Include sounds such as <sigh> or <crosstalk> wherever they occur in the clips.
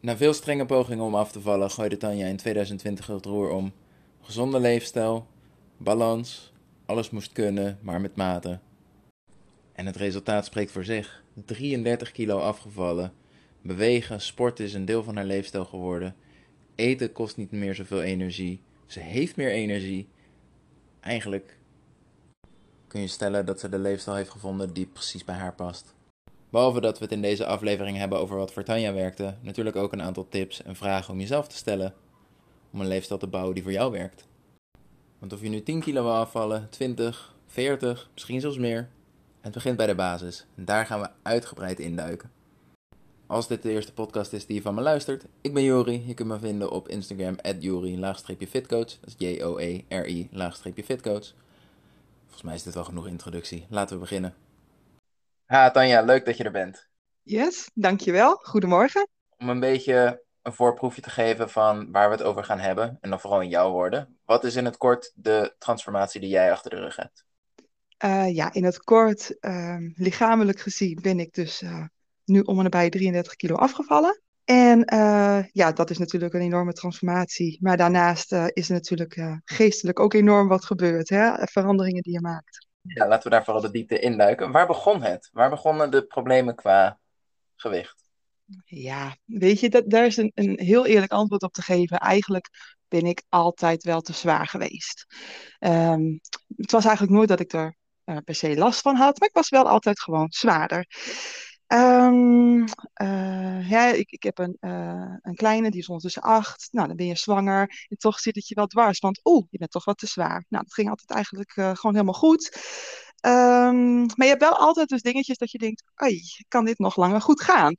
Na veel strenge pogingen om af te vallen, gooide Tanja in 2020 het roer om. Gezonde leefstijl, balans, alles moest kunnen, maar met mate. En het resultaat spreekt voor zich. 33 kilo afgevallen. Bewegen, sport is een deel van haar leefstijl geworden. Eten kost niet meer zoveel energie. Ze heeft meer energie. Eigenlijk kun je stellen dat ze de leefstijl heeft gevonden die precies bij haar past. Behalve dat we het in deze aflevering hebben over wat voor Tanja werkte, natuurlijk ook een aantal tips en vragen om jezelf te stellen. Om een leefstijl te bouwen die voor jou werkt. Want of je nu 10 kilo wil afvallen, 20, 40, misschien zelfs meer, het begint bij de basis. En daar gaan we uitgebreid induiken. Als dit de eerste podcast is die je van me luistert, ik ben Jori. Je kunt me vinden op Instagram, Jori-fitcoach. Dat is J-O-E-R-I-fitcoach. Volgens mij is dit wel genoeg introductie. Laten we beginnen. Ha, Tanja, leuk dat je er bent. Yes, dankjewel. Goedemorgen. Om een beetje een voorproefje te geven van waar we het over gaan hebben, en dan vooral in jouw woorden. Wat is in het kort de transformatie die jij achter de rug hebt? Uh, ja, in het kort, uh, lichamelijk gezien ben ik dus uh, nu om en nabij 33 kilo afgevallen. En uh, ja, dat is natuurlijk een enorme transformatie. Maar daarnaast is er natuurlijk geestelijk ook enorm wat gebeurd. Hè? Veranderingen die je maakt. Ja, laten we daar vooral de diepte induiken. Waar begon het? Waar begonnen de problemen qua gewicht? Ja, weet je, dat, daar is een, een heel eerlijk antwoord op te geven. Eigenlijk ben ik altijd wel te zwaar geweest. Um, het was eigenlijk nooit dat ik er uh, per se last van had, maar ik was wel altijd gewoon zwaarder. Um, uh, ja, ik, ik heb een, uh, een kleine, die is ondertussen acht. Nou, dan ben je zwanger. En toch zit het je wel dwars, want oeh, je bent toch wat te zwaar. Nou, dat ging altijd eigenlijk gewoon helemaal goed. Um, maar je hebt wel altijd dus dingetjes dat je denkt, ai, kan dit nog langer goed gaan?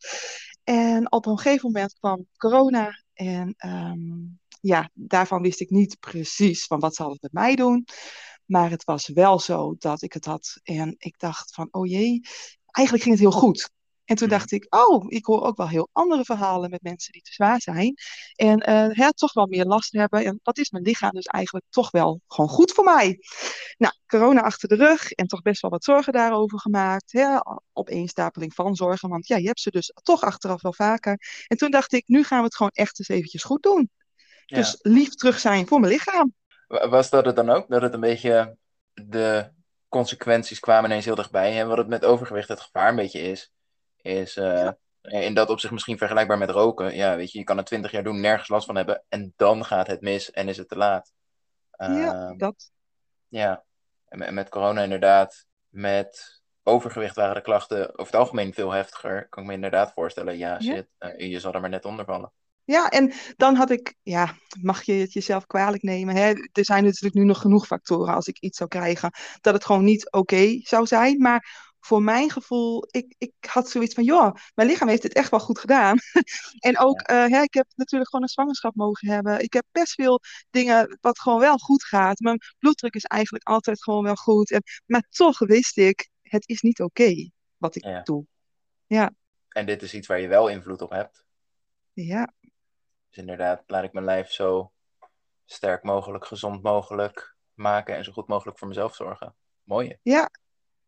En op een gegeven moment kwam corona en um, ja, daarvan wist ik niet precies van wat zal het met mij doen. Maar het was wel zo dat ik het had en ik dacht van, oh jee, eigenlijk ging het heel goed. En toen dacht ik, oh, ik hoor ook wel heel andere verhalen met mensen die te zwaar zijn. En uh, ja, toch wel meer last hebben. En dat is mijn lichaam dus eigenlijk toch wel gewoon goed voor mij. Nou, corona achter de rug en toch best wel wat zorgen daarover gemaakt. Hè? Opeenstapeling van zorgen, want ja, je hebt ze dus toch achteraf wel vaker. En toen dacht ik, nu gaan we het gewoon echt eens eventjes goed doen. Ja. Dus lief terug zijn voor mijn lichaam. Was dat het dan ook? Dat het een beetje de consequenties kwamen ineens heel dichtbij. En wat het met overgewicht het gevaar een beetje is, is ja. in dat opzicht misschien vergelijkbaar met roken. Ja, weet je, je kan het twintig jaar doen, nergens last van hebben. En dan gaat het mis en is het te laat. Ja, dat. Ja, en met corona inderdaad, met overgewicht waren de klachten over het algemeen veel heftiger. Kan ik me inderdaad voorstellen, ja, shit, ja. Uh, je zal er maar net onder vallen. Ja, en dan had ik, ja, mag je het jezelf kwalijk nemen? Hè? Er zijn natuurlijk nu nog genoeg factoren als ik iets zou krijgen, dat het gewoon niet oké okay zou zijn. Maar voor mijn gevoel, ik, ik had zoiets van, joh, mijn lichaam heeft het echt wel goed gedaan. <laughs> en ook, ja. uh, hè, ik heb natuurlijk gewoon een zwangerschap mogen hebben. Ik heb best veel dingen wat gewoon wel goed gaat. Mijn bloeddruk is eigenlijk altijd gewoon wel goed. En, maar toch wist ik, het is niet oké okay, wat ik ja. doe. Ja. En dit is iets waar je wel invloed op hebt. Ja. Dus inderdaad, laat ik mijn lijf zo sterk mogelijk, gezond mogelijk maken en zo goed mogelijk voor mezelf zorgen. Mooi. Ja,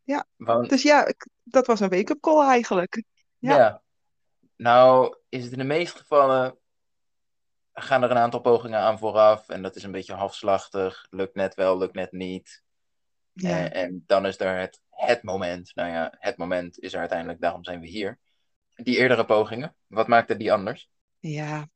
ja. Want, dus ja, ik, dat was een wake-up call eigenlijk. Ja. ja. Nou, is het in de meeste gevallen gaan er een aantal pogingen aan vooraf en dat is een beetje halfslachtig. Lukt net wel, lukt net niet. Ja. En, en dan is er het, het moment. Nou ja, het moment is er uiteindelijk, daarom zijn we hier. Die eerdere pogingen, wat maakte die anders? Ja,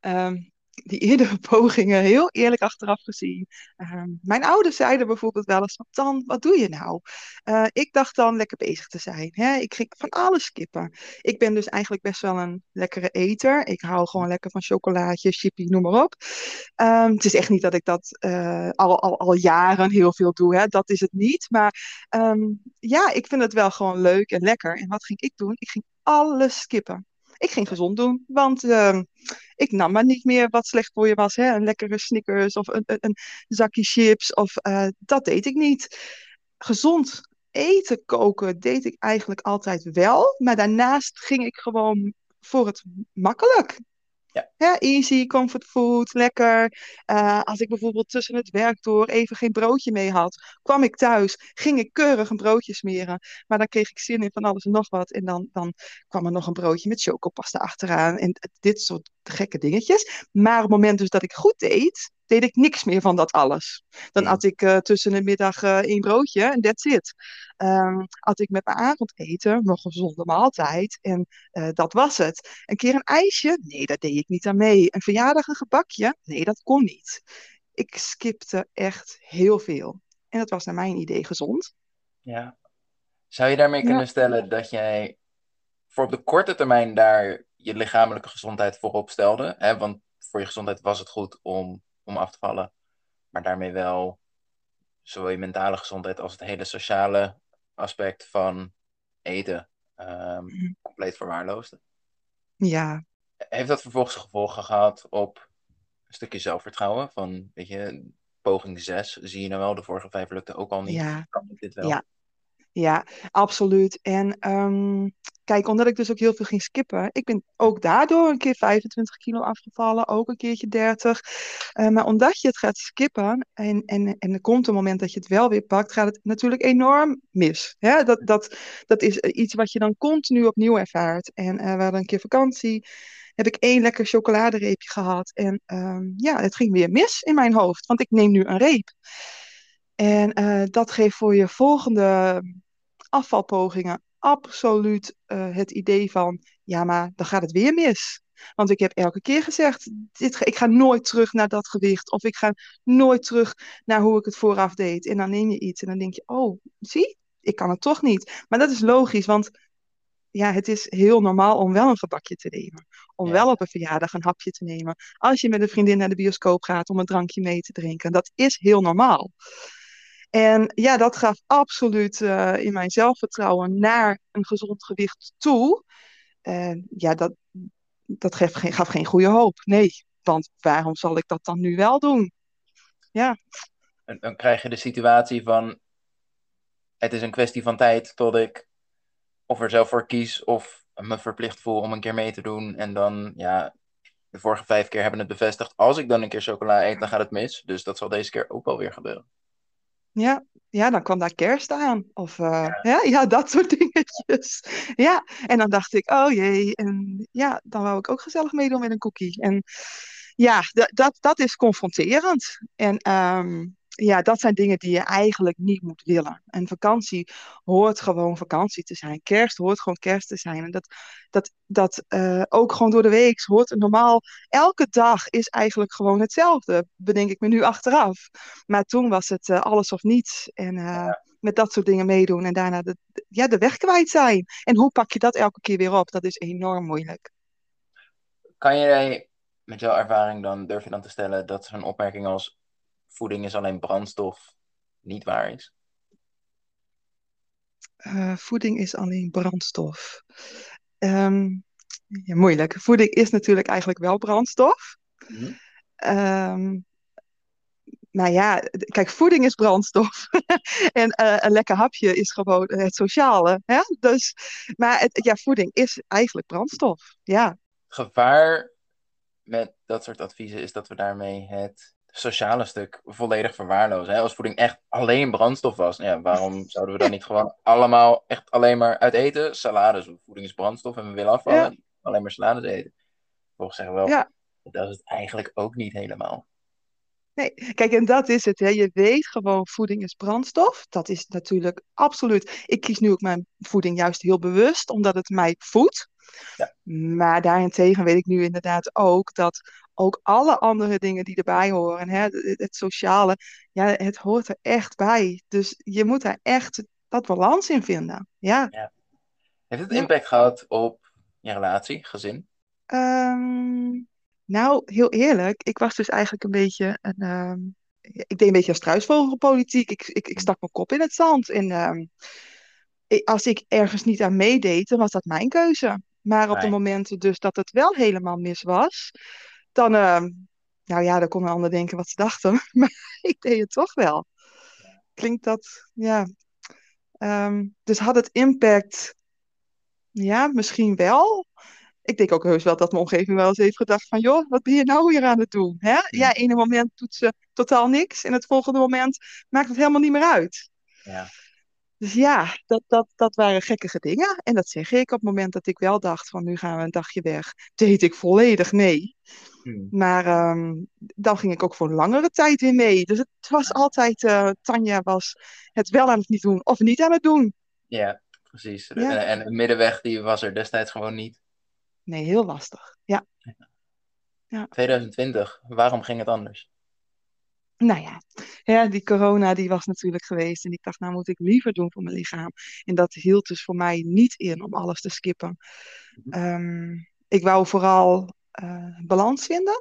um, die eerdere <laughs> pogingen, heel eerlijk achteraf gezien. Uh, mijn ouders zeiden bijvoorbeeld wel eens Dan, wat doe je nou? Uh, ik dacht dan lekker bezig te zijn. Hè? Ik ging van alles skippen. Ik ben dus eigenlijk best wel een lekkere eter. Ik hou gewoon lekker van chocolaatje, chippy, noem maar op. Um, het is echt niet dat ik dat uh, al, al, al jaren heel veel doe. Hè? Dat is het niet. Maar um, ja, ik vind het wel gewoon leuk en lekker. En wat ging ik doen? Ik ging alles skippen. Ik ging gezond doen, want uh, ik nam maar niet meer wat slecht voor je was. Hè? Een lekkere Snickers of een, een, een zakje chips. Of, uh, dat deed ik niet. Gezond eten koken deed ik eigenlijk altijd wel. Maar daarnaast ging ik gewoon voor het makkelijk. Ja. easy, comfort food, lekker. Eh, als ik bijvoorbeeld tussen het werk door even geen broodje mee had, kwam ik thuis, ging ik keurig een broodje smeren. Maar dan kreeg ik zin in van alles en nog wat. En dan, dan kwam er nog een broodje met chocopasta achteraan. En dit soort gekke dingetjes. Maar op het moment dus dat ik goed deed, deed ik niks meer van dat alles. Dan Ja. at ik eh, tussen de middag eh, één broodje en that's it. Ehm at ik met mijn avondeten nog een gezonde maaltijd en eh, dat was het. Een keer een ijsje? Nee, daar deed ik niet aan mee. Een verjaardag, een gebakje? Nee, dat kon niet. Ik skipte echt heel veel. En dat was naar mijn idee gezond. Ja. Zou je daarmee Ja. kunnen stellen dat jij voor op de korte termijn daar je lichamelijke gezondheid voorop stelde? Hè? Want voor je gezondheid was het goed om, om af te vallen, maar daarmee wel zowel je mentale gezondheid als het hele sociale aspect van eten ehm, Mhm. compleet verwaarloosde. Ja, Heeft dat vervolgens gevolgen gehad op een stukje zelfvertrouwen? Van, weet je, poging 6, zie je nou wel, de vorige vijf lukte ook al niet. ja. Kan dit wel? Ja. Ja, absoluut. En ehm, kijk, omdat ik dus ook heel veel ging skippen, ik ben ook daardoor een keer 25 kilo afgevallen, ook een keertje 30. Eh, maar omdat je het gaat skippen en, en, en er komt een moment dat je het wel weer pakt, gaat het natuurlijk enorm mis. Hè? Dat, dat, dat is iets wat je dan continu opnieuw ervaart. En eh, we hadden een keer vakantie, heb ik één lekker chocoladereepje gehad. En ehm, ja, het ging weer mis in mijn hoofd, want ik neem nu een reep. En eh, dat geeft voor je volgende afvalpogingen absoluut eh, het idee van, ja, maar dan gaat het weer mis. Want ik heb elke keer gezegd, dit, ik ga nooit terug naar dat gewicht. Of ik ga nooit terug naar hoe ik het vooraf deed. En dan neem je iets en dan denk je, oh, zie, ik kan het toch niet. Maar dat is logisch, want ja, het is heel normaal om wel een gebakje te nemen. Om Ja. wel op een verjaardag een hapje te nemen. Als je met een vriendin naar de bioscoop gaat om een drankje mee te drinken. Dat is heel normaal. En ja, dat gaf absoluut eh, in mijn zelfvertrouwen naar een gezond gewicht toe. En ja, dat, dat gaf geen, gaf geen goede hoop. Nee, want waarom zal ik dat dan nu wel doen? Ja, En dan krijg je de situatie van het is een kwestie van tijd tot ik of er zelf voor kies of me verplicht voel om een keer mee te doen. En dan, ja, de vorige vijf keer hebben het bevestigd. Als ik dan een keer chocola eet, dan gaat het mis. Dus dat zal deze keer ook wel weer gebeuren. Ja, ja, dan kwam daar kerst aan. Of eh, ja. Ja, dat soort <laughs> dingetjes. Ja, en dan dacht ik, oh jee. En ja, dan wou ik ook gezellig meedoen met een cookie. En ja, dat, dat is confronterend. En ehm, ja, dat zijn dingen die je eigenlijk niet moet willen. En vakantie hoort gewoon vakantie te zijn. Kerst hoort gewoon kerst te zijn. En dat, dat, dat eh, ook gewoon door de week hoort normaal. Elke dag is eigenlijk gewoon hetzelfde, bedenk ik me nu achteraf. Maar toen was het eh, alles of niets. En eh, met dat soort dingen meedoen en daarna de, de- ja, de weg kwijt zijn. En hoe pak je dat elke keer weer op? Dat is enorm moeilijk. Kan jij met jouw ervaring dan, durf je dan te stellen dat zo'n opmerking als voeding is alleen brandstof niet waar is? Eh, voeding is alleen brandstof. Ehm, ja, moeilijk. Voeding is natuurlijk eigenlijk wel brandstof. Ehm, maar ja, kijk, voeding is brandstof. <laughs> en eh, een lekker hapje is gewoon het sociale. Hè? Dus, maar het, ja, voeding is eigenlijk brandstof. Ja, gevaar met dat soort adviezen is dat we daarmee het sociale stuk volledig verwaarlozen. Hè? Als voeding echt alleen brandstof was, ja, waarom <laughs> zouden we dan niet gewoon allemaal echt alleen maar uit eten? Salades, voeding is brandstof en we willen afvallen, alleen maar salades eten. Volgens zeggen we wel, Ja. dat is het eigenlijk ook niet helemaal. Nee, kijk, en dat is het. Hè. Je weet gewoon, voeding is brandstof. Dat is natuurlijk absoluut. Ik kies nu ook mijn voeding juist heel bewust, omdat het mij voedt. Ja. Maar daarentegen weet ik nu inderdaad ook dat ook alle andere dingen die erbij horen, hè, het, het sociale, ja, het hoort er echt bij. Dus je moet daar echt dat balans in vinden. Ja. Heeft het impact gehad op je relatie, gezin? Ehm, nou, heel eerlijk, ik was dus eigenlijk een beetje een. ehm, ik deed een beetje een struisvogelpolitiek. Ik, ik, ik stak mijn kop in het zand. En ehm, ik- als ik ergens niet aan meedeed, dan was dat mijn keuze. Maar op de Fijn. momenten dus dat het wel helemaal mis was, dan, ehm, nou ja, dan kon een ander denken wat ze dachten. <laughs> Maar ik deed het toch wel. Klinkt dat, ja. Ehm, dus had het impact? Ja, misschien wel. ik denk ook heus wel dat mijn omgeving wel eens heeft gedacht van, joh, wat ben je nou weer aan het doen? Hè? Ja, ene moment doet ze totaal niks en het volgende moment maakt het helemaal niet meer uit. Ja. Dus ja, dat, dat, dat waren gekkige dingen. En dat zeg ik op het moment dat ik wel dacht van, nu gaan we een dagje weg, deed ik volledig mee. Hm. Maar ehm, dan ging ik ook voor een langere tijd weer mee. Dus het was altijd, eh, Tanja was het wel aan het niet doen of niet aan het doen. Ja, precies. Ja. En, en de middenweg die was er destijds gewoon niet. Nee, heel lastig. Ja. 2020, waarom ging het anders? Nou ja, ja, die corona die was natuurlijk geweest. En ik dacht, nou moet ik liever doen voor mijn lichaam. En dat hield dus voor mij niet in om alles te skippen. Ehm, ik wou vooral eh, balans vinden.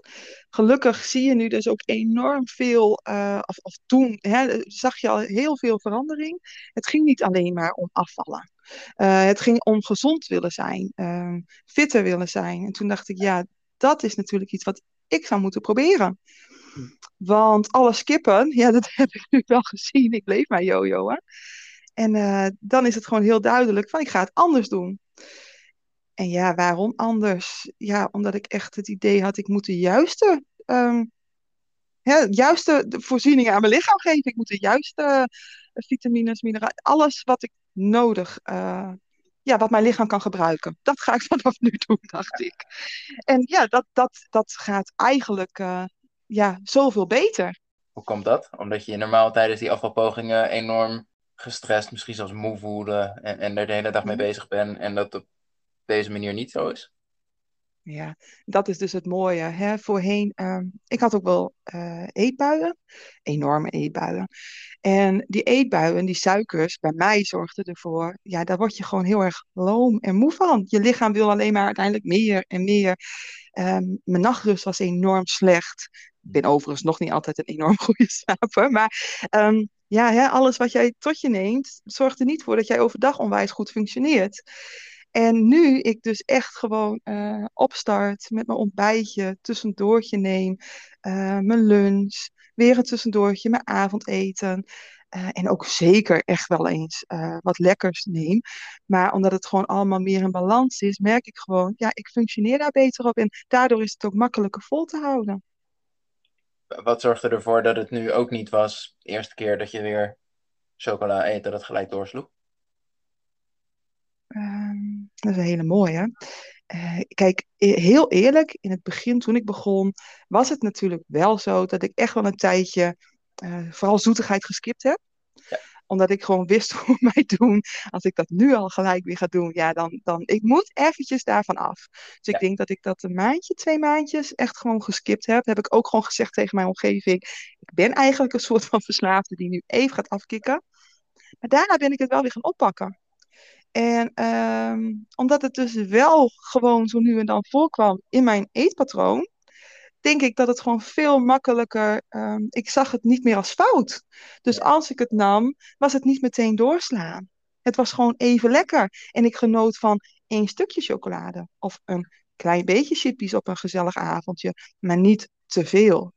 Gelukkig zie je nu dus ook enorm veel, eh, of, of toen hè, zag je al heel veel verandering. Het ging niet alleen maar om afvallen. Eh, het ging om gezond willen zijn, ehm, fitter willen zijn. En toen dacht ik, ja, dat is natuurlijk iets wat ik zou moeten proberen. Want alle skippen, ja, dat <laughs> heb ik nu wel gezien. Ik bleef maar jojoen. En eh, dan is het gewoon heel duidelijk van ik ga het anders doen. En ja, waarom anders? Ja, omdat ik echt het idee had, ik moet de juiste, ehm, juiste voorzieningen aan mijn lichaam geven. Ik moet de juiste eh, vitamines, mineralen, alles wat ik nodig, eh, ja, wat mijn lichaam kan gebruiken. Dat ga ik <laughs> vanaf nu doen, dacht ik. En ja, dat, dat, dat gaat eigenlijk ja, zoveel beter. Hoe komt dat? Omdat je normaal tijdens die afvalpogingen enorm gestrest, misschien zelfs moe voelde en, en er de hele dag mee Mhm. bezig bent en dat op deze manier niet zo is? Ja, dat is dus het mooie. Hè? Voorheen, ehm, ik had ook wel eh, eetbuien, enorme eetbuien. En die eetbuien, die suikers, bij mij zorgden ervoor, ja, daar word je gewoon heel erg loom en moe van. Je lichaam wil alleen maar uiteindelijk meer en meer. Ehm, mijn nachtrust was enorm slecht. Ben overigens nog niet altijd een enorm <laughs> goede slaper, maar ehm, ja, alles wat jij tot je neemt, zorgt er niet voor dat jij overdag onwijs goed functioneert. En nu ik dus echt gewoon eh, opstart met mijn ontbijtje, tussendoortje neem, eh, mijn lunch, weer een tussendoortje, mijn avondeten. eh, en ook zeker echt wel eens wat lekkers neem. Maar omdat het gewoon allemaal meer in balans is, merk ik gewoon, ja, ik functioneer daar beter op. En daardoor is het ook makkelijker vol te houden. Wat zorgde ervoor dat het nu ook niet was, de eerste keer dat je weer chocola eet, dat het gelijk doorsloeg? Ehm, dat is een hele mooie. Eh, kijk, e- heel eerlijk, in het begin toen ik begon, was het natuurlijk wel zo dat ik echt wel een tijdje eh, vooral zoetigheid geskipt heb. Ja. Omdat ik gewoon wist <laughs> hoe mij doen. Als ik dat nu al gelijk weer ga doen, ja, dan, dan ik moet eventjes daarvan af. Dus ik denk dat ik dat een maandje, twee maandjes echt gewoon geskipt heb. Heb ik ook gewoon gezegd tegen mijn omgeving. Ik ben eigenlijk een soort van verslaafde die nu even gaat afkicken. Maar daarna ben ik het wel weer gaan oppakken. En ehm, omdat het dus wel gewoon zo nu en dan voorkwam in mijn eetpatroon, denk ik dat het gewoon veel makkelijker. ehm, ik zag het niet meer als fout. Dus als ik het nam, was het niet meteen doorslaan. Het was gewoon even lekker. En ik genoot van één stukje chocolade of een klein beetje chippies op een gezellig avondje, maar niet te veel.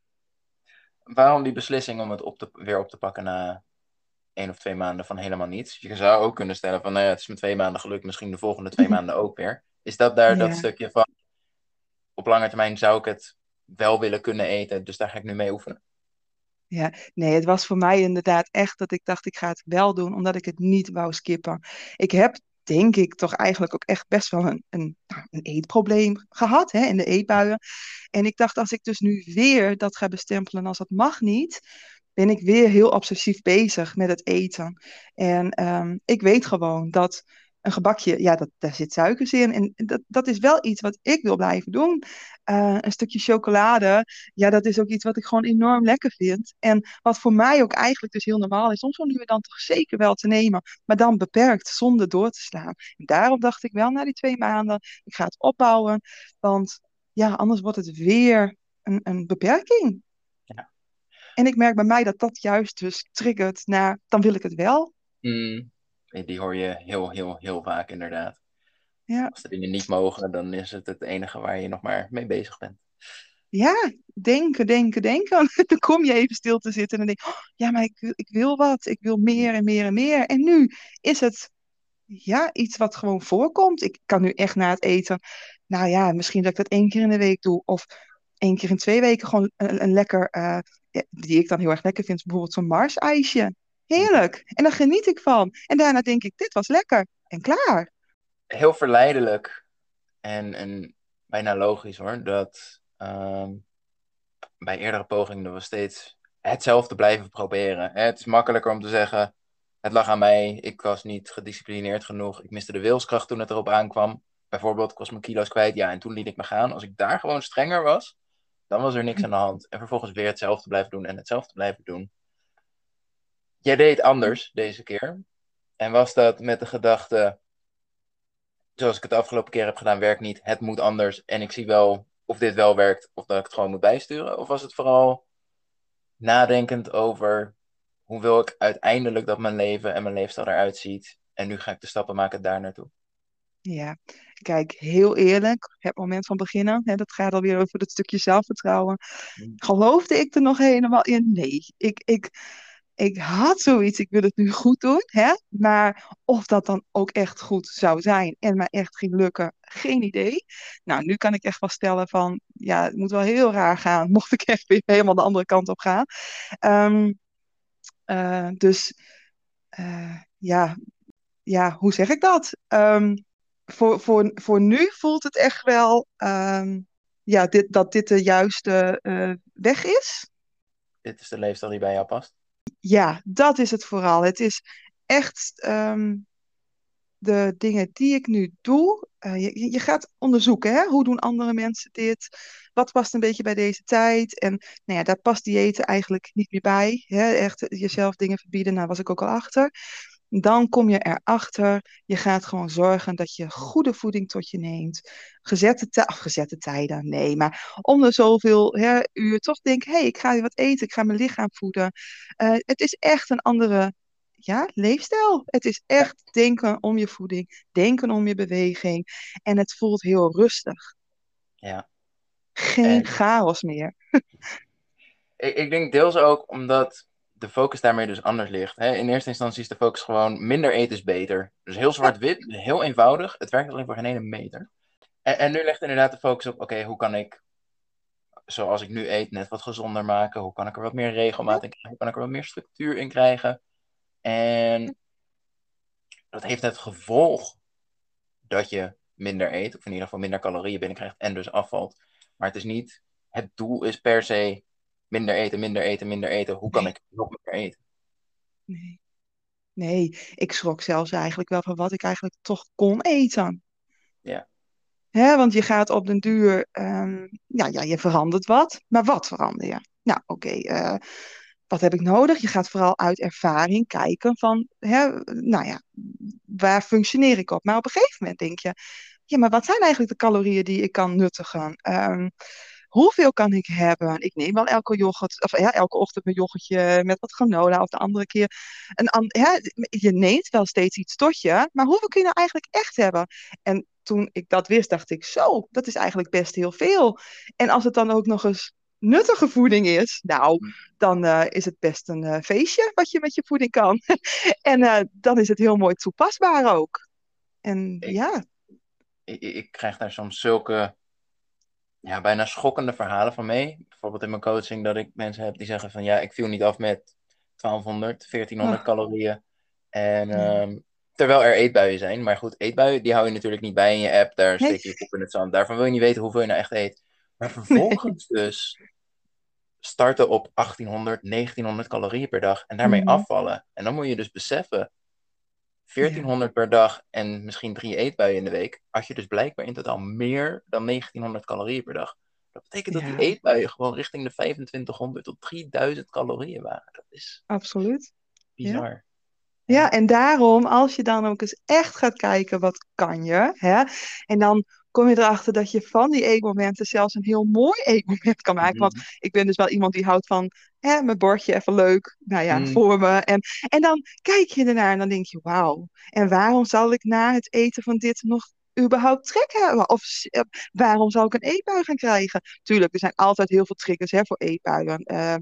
Waarom die beslissing om het op te, weer op te pakken na één of twee maanden van helemaal niets? Je zou ook kunnen stellen van, nou ja, het is me twee maanden gelukt, misschien de volgende twee <laughs> maanden ook weer. Is dat daar dat stukje van, op lange termijn zou ik het wel willen kunnen eten, dus daar ga ik nu mee oefenen? Ja, nee, het was voor mij inderdaad echt dat ik dacht, ik ga het wel doen, omdat ik het niet wou skippen. Ik heb, denk ik, toch eigenlijk ook echt best wel een, een, nou, een eetprobleem gehad, hè, in de eetbuien. En ik dacht, als ik dus nu weer dat ga bestempelen als dat mag niet, ben ik weer heel obsessief bezig met het eten. En ehm, ik weet gewoon dat een gebakje, ja, dat, daar zit suikers in. En dat, dat is wel iets wat ik wil blijven doen. Eh, een stukje chocolade, ja, dat is ook iets wat ik gewoon enorm lekker vind. En wat voor mij ook eigenlijk dus heel normaal is, om zo nu en dan toch zeker wel te nemen, maar dan beperkt, zonder door te slaan. En daarom dacht ik wel na die twee maanden, ik ga het opbouwen, want ja, anders wordt het weer een, een beperking. Ja. En ik merk bij mij dat dat juist dus triggert naar, dan wil ik het wel. Mm, die hoor je heel, heel, heel vaak inderdaad. Ja. Als de dingen niet mogen, dan is het het enige waar je nog maar mee bezig bent. Ja, denken, denken, denken. <laughs> Dan kom je even stil te zitten en dan denk je, oh, ja, maar ik, wil- ik wil wat. Ik wil meer en meer en meer. En nu is het ja, iets wat gewoon voorkomt. Ik kan nu echt na het eten nou ja, misschien dat ik dat één keer in de week doe. Of één keer in twee weken gewoon een, een lekker, uh, die ik dan heel erg lekker vind, bijvoorbeeld zo'n Mars-ijsje. Heerlijk. En daar geniet ik van. En daarna denk ik, dit was lekker. En klaar. Heel verleidelijk. En, en bijna logisch hoor. Dat ehm, bij eerdere pogingen we steeds hetzelfde blijven proberen. Het is makkelijker om te zeggen, het lag aan mij. Ik was niet gedisciplineerd genoeg. Ik miste de wilskracht toen het erop aankwam. Bijvoorbeeld, ik was mijn kilo's kwijt. Ja, en toen liet ik me gaan. Als ik daar gewoon strenger was, dan was er niks aan de hand. En vervolgens weer hetzelfde blijven doen en hetzelfde blijven doen. Jij deed anders deze keer. En was dat met de gedachte, zoals ik het de afgelopen keer heb gedaan, werkt niet. Het moet anders. En ik zie wel of dit wel werkt of dat ik het gewoon moet bijsturen. Of was het vooral nadenkend over hoe wil ik uiteindelijk dat mijn leven en mijn leefstijl eruit ziet. En nu ga ik de stappen maken daar naartoe. Ja, kijk, heel eerlijk, het moment van beginnen, hè, dat gaat alweer over het stukje zelfvertrouwen. Mm. Geloofde ik er nog helemaal in? Nee, ik, ik, ik had zoiets, ik wil het nu goed doen, hè? maar of dat dan ook echt goed zou zijn en mij echt ging lukken, geen idee. Nou, nu kan ik echt wel stellen van, ja, het moet wel heel raar gaan, <laughs> mocht ik echt weer helemaal de andere kant op gaan. Ehm, uh, dus uh, ja, ja, hoe zeg ik dat? Um, voor, voor, voor nu voelt het echt wel um, ja, dit, dat dit de juiste uh, weg is. Dit is de leefstijl die bij jou past? Ja, dat is het vooral. Het is echt um, de dingen die ik nu doe. Uh, je, gaat onderzoeken, hè? hoe doen andere mensen dit? Wat past een beetje bij deze tijd? En nou ja, daar past diëten eigenlijk niet meer bij. Hè? Echt jezelf dingen verbieden, daar was ik ook al achter. Dan kom je erachter, je gaat gewoon zorgen dat je goede voeding tot je neemt. Gezette, of gezette tijden, nee, maar om de zoveel hè, uur toch denk, hé, hey, ik ga weer wat eten, ik ga mijn lichaam voeden. Uh, het is echt een andere ja, leefstijl. Het is echt denken om je voeding, denken om je beweging. En het voelt heel rustig. Ja. Geen chaos meer. <laughs> ik, ik denk deels ook omdat de focus daarmee dus anders ligt. Hè? In eerste instantie is de focus gewoon minder eten is beter. Dus heel zwart-wit, heel eenvoudig. Het werkt alleen voor geen ene meter. En, en nu ligt inderdaad de focus op, oké, hoe kan ik, zoals ik nu eet, net wat gezonder maken? Hoe kan ik er wat meer regelmaat in krijgen? Hoe kan ik er wat meer structuur in krijgen? En dat heeft het gevolg dat je minder eet, of in ieder geval minder calorieën binnenkrijgt en dus afvalt. Maar het is niet, het doel is per se minder eten, minder eten, minder eten. Hoe kan ik nog meer eten? Nee. Nee, ik schrok zelfs eigenlijk wel van wat ik eigenlijk toch kon eten. Ja. Hè, want je gaat op den duur, um, ja, ja, je verandert wat, maar wat verander je? Nou, oké, okay, uh, eh, wat heb ik nodig? Je gaat vooral uit ervaring kijken van, hè, nou ja, waar functioneer ik op? Maar op een gegeven moment denk je, ja, maar wat zijn eigenlijk de calorieën die ik kan nuttigen? Um, hoeveel kan ik hebben? Ik neem wel elke, yoghurt, of, ja, elke ochtend mijn yoghurtje met wat granola of de andere keer. Een, ja, je neemt wel steeds iets tot je, maar hoeveel kun je nou eigenlijk echt hebben? En toen ik dat wist, dacht ik, zo, dat is eigenlijk best heel veel. En als het dan ook nog eens nuttige voeding is, nou, mm. dan uh, is het best een uh, feestje wat je met je voeding kan. <laughs> en uh, dan is het heel mooi toepasbaar ook. En ik, ja. Ik, ik, krijg daar soms zulke ja, bijna schokkende verhalen van mee. Bijvoorbeeld in mijn coaching dat ik mensen heb die zeggen van ja, ik viel niet af met 1200, 1400 oh. calorieën. En um, terwijl er eetbuien zijn. Maar goed, eetbuien die hou je natuurlijk niet bij in je app. Daar steek je op in het zand. Daarvan wil je niet weten hoeveel je nou echt eet. Maar <laughs> vervolgens dus starten op 1800, 1900 calorieën per dag en daarmee mm. afvallen. En dan moet je dus beseffen, 1400 per dag en misschien drie eetbuien in de week, had je dus blijkbaar in totaal meer dan 1900 calorieën per dag. Dat betekent dat die eetbuien gewoon richting de 2500 tot 3000 calorieën waren. Dat is absoluut bizar. Ja, en daarom, als je dan ook eens echt gaat kijken, wat kan je? Hè? En dan kom je erachter dat je van die eetmomenten zelfs een heel mooi eetmoment kan maken. Want mhm. ik ben dus wel iemand die houdt van hè, mijn bordje even leuk, nou ja, mm. voor me. En, en dan kijk je ernaar en dan denk je, wauw. En waarom zal ik na het eten van dit nog überhaupt trek hebben? Of uh, waarom zou ik een eetbui gaan krijgen? Tuurlijk, er zijn altijd heel veel triggers hè, voor eetbuien. Uh,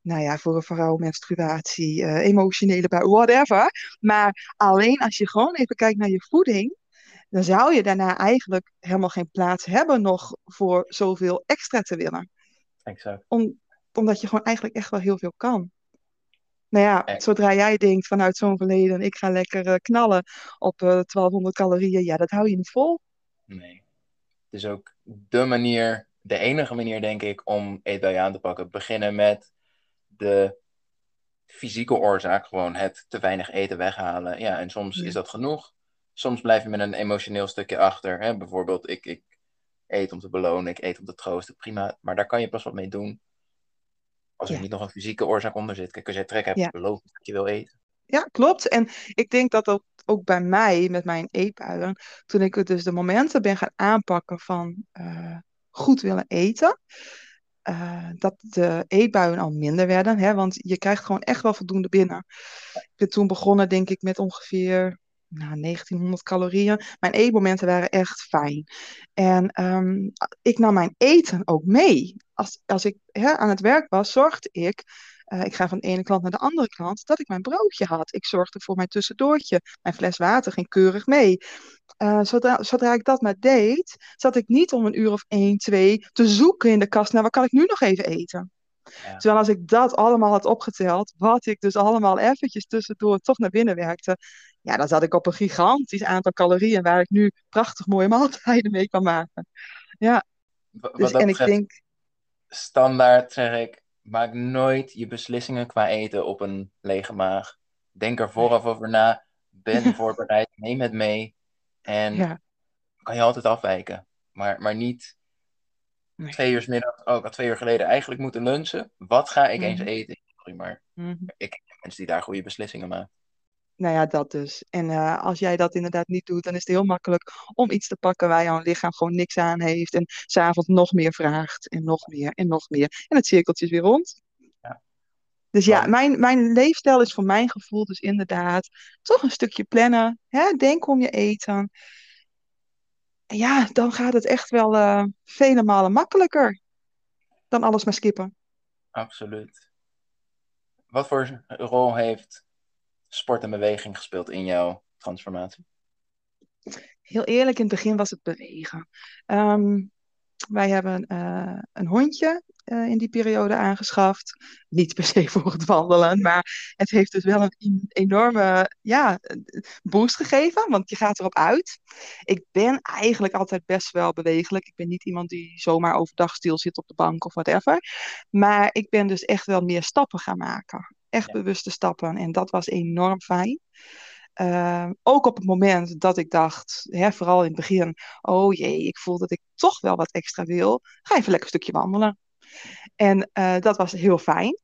nou ja, voor een vrouw, menstruatie, uh, emotionele bui, whatever. Maar alleen als je gewoon even kijkt naar je voeding, dan zou je daarna eigenlijk helemaal geen plaats hebben nog voor zoveel extra te willen. Exact. Om, omdat je gewoon eigenlijk echt wel heel veel kan. Nou ja, Eh. zodra jij denkt vanuit zo'n verleden, ik ga lekker eh, knallen op eh 1200 calorieën, ja, dat hou je niet vol. Nee. Het is ook de manier, de enige manier denk ik, om eetbui aan te pakken. Beginnen met de fysieke oorzaak, gewoon het te weinig eten weghalen. Ja, en soms Ja. is dat genoeg. Soms blijf je met een emotioneel stukje achter. Hè? Bijvoorbeeld, ik, ik eet om te belonen, ik eet om te troosten, prima. Maar daar kan je pas wat mee doen als er Ja. niet nog een fysieke oorzaak onder zit. Kijk, als jij trek hebt, Ja. beloof dat je wil eten. Ja, klopt. En ik denk dat ook, ook bij mij met mijn eetbuien, toen ik dus de momenten ben gaan aanpakken van eh, goed willen eten, eh, dat de eetbuien al minder werden. Hè, want je krijgt gewoon echt wel voldoende binnen. Ik ben toen begonnen, denk ik, met ongeveer nou, 1900 calorieën. Mijn eetmomenten waren echt fijn. En ehm, ik nam mijn eten ook mee. Als, als ik hè, aan het werk was, zorgde ik eh, ik ga van de ene klant naar de andere klant, dat ik mijn broodje had. Ik zorgde voor mijn tussendoortje. Mijn fles water ging keurig mee. Eh, zodra, zodra ik dat maar deed, zat ik niet om een uur of één, twee te zoeken in de kast naar wat kan ik nu nog even eten. Ja. Terwijl als ik dat allemaal had opgeteld, wat ik dus allemaal eventjes tussendoor toch naar binnen werkte, ja, dan zat ik op een gigantisch aantal calorieën waar ik nu prachtig mooie <laughs> maaltijden mee kan maken. Ja, Wat dus en ik denk, standaard zeg ik, maak nooit je beslissingen qua eten op een lege maag. Denk er vooraf over na. Ben <laughs> voorbereid. Neem het mee. En ja, kan je altijd afwijken. Maar, maar niet Nee. twee uur middag. Oh, ik had twee uur geleden eigenlijk moeten lunchen. Wat ga ik eens Mhm. eten? Sorry, maar mhm. ik ken mensen die daar goede beslissingen maken. Nou ja, dat dus. En eh, als jij dat inderdaad niet doet, dan is het heel makkelijk om iets te pakken waar jouw lichaam gewoon niks aan heeft. En s'avonds nog meer vraagt en nog meer en nog meer. En het cirkeltje is weer rond. Ja. Dus ja, mijn, mijn leefstijl is voor mijn gevoel dus inderdaad toch een stukje plannen. Hè? Denk om je eten. En ja, dan gaat het echt wel eh, vele malen makkelijker dan alles maar skippen. Absoluut. Wat voor rol heeft sport en beweging gespeeld in jouw transformatie? Heel eerlijk, in het begin was het bewegen. Ehm, wij hebben eh, een hondje eh, in die periode aangeschaft. Niet per se voor het wandelen, maar het heeft dus wel een enorme ja, boost gegeven, want je gaat erop uit. Ik ben eigenlijk altijd best wel bewegelijk. Ik ben niet iemand die zomaar overdag stil zit op de bank of whatever. Maar ik ben dus echt wel meer stappen gaan maken. Echt Ja. bewuste stappen. En dat was enorm fijn. Ehm, ook op het moment dat ik dacht, hè, vooral in het begin, oh jee, ik voel dat ik toch wel wat extra wil, ga even lekker een stukje wandelen. En eh, dat was heel fijn.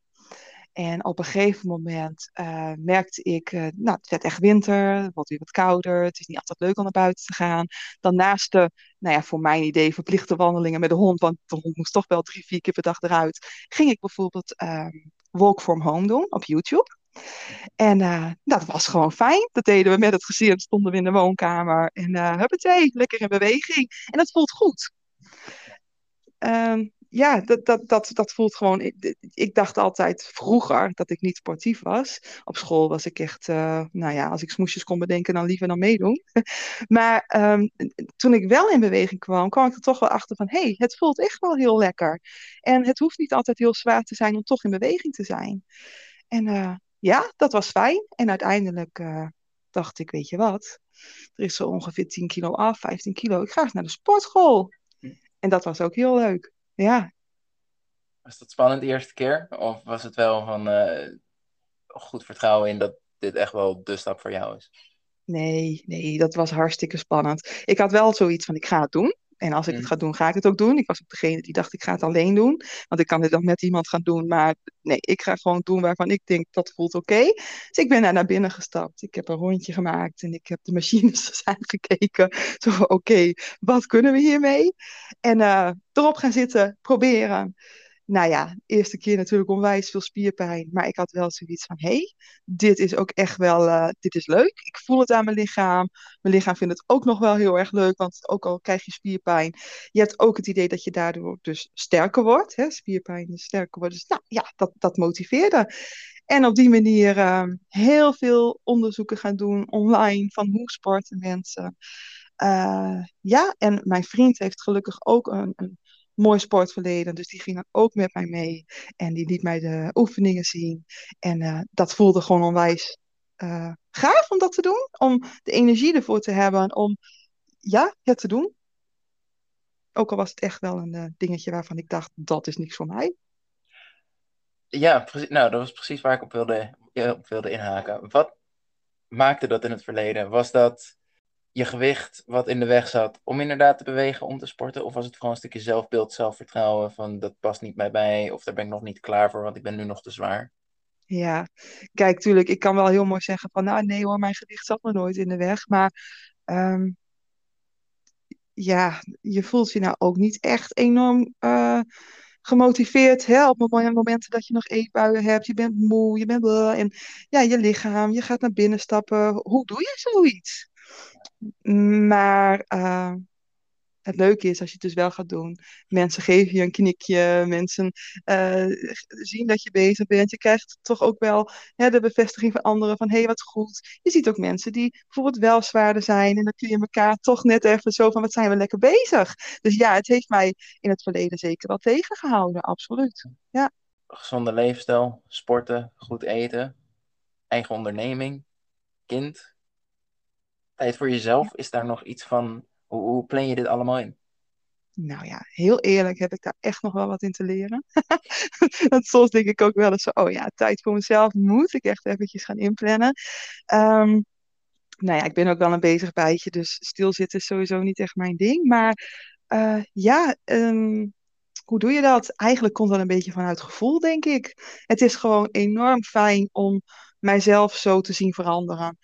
En op een gegeven moment eh, merkte ik, eh, nou, het werd echt winter, het wordt weer wat kouder, het is niet altijd leuk om naar buiten te gaan. Dan naast de, nou ja, voor mijn idee verplichte wandelingen met de hond, want de hond moest toch wel drie, vier keer per dag eruit, ging ik bijvoorbeeld ehm, Walk from Home doen op YouTube. En eh, dat was gewoon fijn. Dat deden we met het gezin, stonden we in de woonkamer en uh, huppatee, lekker in beweging. En dat voelt goed. Ehm, ja, dat, dat, dat, dat voelt gewoon. Ik, ik, dacht altijd vroeger dat ik niet sportief was. Op school was ik echt, uh, nou ja, als ik smoesjes kon bedenken, dan liever dan meedoen. <laughs> maar um, toen ik wel in beweging kwam, kwam ik er toch wel achter van: hé, hey, het voelt echt wel heel lekker. En het hoeft niet altijd heel zwaar te zijn om toch in beweging te zijn. En uh, ja, dat was fijn. En uiteindelijk uh, dacht ik: weet je wat? Er is zo ongeveer 10 kilo af, 15 kilo. Ik ga eens naar de sportschool. En dat was ook heel leuk. Ja. Was dat spannend de eerste keer? Of was het wel van uh, goed vertrouwen in dat dit echt wel de stap voor jou is? Nee, nee, dat was hartstikke spannend. Ik had wel zoiets van, ik ga het doen. En als ik het ga doen, ga ik het ook doen. Ik was ook degene die dacht, ik ga het alleen doen. Want ik kan dit dan met iemand gaan doen. Maar nee, ik ga gewoon doen waarvan ik denk, dat voelt oké. Okay. Dus ik ben daar naar binnen gestapt. Ik heb een rondje gemaakt en ik heb de machines <laughs> aangekeken. Zo van, oké, okay, wat kunnen we hiermee? En uh, erop gaan zitten, proberen. Nou ja, eerste keer natuurlijk onwijs veel spierpijn. Maar ik had wel zoiets van, hé, hey, dit is ook echt wel, uh, dit is leuk. Ik voel het aan mijn lichaam. Mijn lichaam vindt het ook nog wel heel erg leuk. Want ook al krijg je spierpijn, je hebt ook het idee dat je daardoor dus sterker wordt. Hè? Spierpijn is sterker worden. Dus nou ja, dat, dat motiveerde. En op die manier uh, heel veel onderzoeken gaan doen online van hoe sporten mensen. Eh, ja, en mijn vriend heeft gelukkig ook een, een mooi sportverleden. Dus die ging dan ook met mij mee. En die liet mij de oefeningen zien. En eh, dat voelde gewoon onwijs uh, gaaf om dat te doen. Om de energie ervoor te hebben. Om ja, het te doen. Ook al was het echt wel een dingetje waarvan ik dacht, dat is niks voor mij. Ja, precies, nou, dat was precies waar ik op wilde, op wilde inhaken. Wat maakte dat in het verleden? Was dat je gewicht wat in de weg zat om inderdaad te bewegen, om te sporten? Of was het gewoon een stukje zelfbeeld, zelfvertrouwen van dat past niet bij mij of daar ben ik nog niet klaar voor, want ik ben nu nog te zwaar? Ja, kijk, tuurlijk, ik kan wel heel mooi zeggen van nou nee hoor, mijn gewicht zat me nooit in de weg. Maar um, ja, je voelt je nou ook niet echt enorm uh, gemotiveerd hè, op momenten dat je nog eetbuien hebt. Je bent moe, je bent en ja, je lichaam, je gaat naar binnen stappen. Hoe doe je zoiets? Maar uh, het leuke is als je het dus wel gaat doen. Mensen geven je een knikje, mensen uh, zien dat je bezig bent. Je krijgt toch ook wel hè, de bevestiging van anderen van hé, hey, wat goed. Je ziet ook mensen die bijvoorbeeld wel zwaarder zijn en dan kun je elkaar toch net even zo van wat zijn we lekker bezig. Dus ja, het heeft mij in het verleden zeker wel tegengehouden, absoluut. Ja. Gezonde leefstijl, sporten, goed eten, eigen onderneming, kind. Tijd voor jezelf, is daar nog iets van hoe, hoe plan je dit allemaal in? Nou ja, heel eerlijk heb ik daar echt nog wel wat in te leren. <laughs> dat soms denk ik ook wel eens oh ja, tijd voor mezelf moet ik echt eventjes gaan inplannen. Um, nou ja, ik ben ook wel een bezig bijtje, dus stilzitten is sowieso niet echt mijn ding. Maar uh, ja, um, hoe doe je dat? Eigenlijk komt dat een beetje vanuit gevoel, denk ik. Het is gewoon enorm fijn om mijzelf zo te zien veranderen.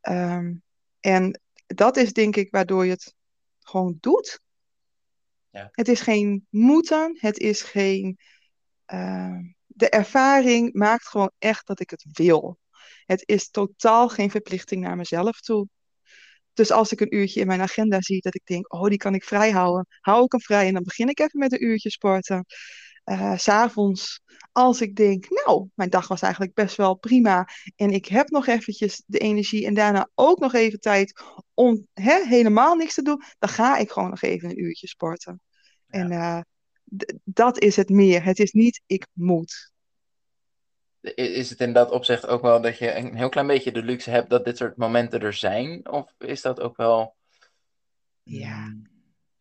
Um, en dat is denk ik waardoor je het gewoon doet. Ja. Het is geen moeten, het is geen. Uh, de ervaring maakt gewoon echt dat ik het wil. Het is totaal geen verplichting naar mezelf toe. Dus als ik een uurtje in mijn agenda zie dat ik denk, oh, die kan ik vrij houden, hou ik hem vrij en dan begin ik even met een uurtje sporten uh, s'avonds, als ik denk, nou, mijn dag was eigenlijk best wel prima en ik heb nog eventjes de energie en daarna ook nog even tijd om hè, helemaal niks te doen, dan ga ik gewoon nog even een uurtje sporten. Ja. En uh, dat is het meer. Het is niet ik moet. Is het in dat opzicht ook wel dat je een heel klein beetje de luxe hebt dat dit soort momenten er zijn? Of is dat ook wel. Ja, hmm,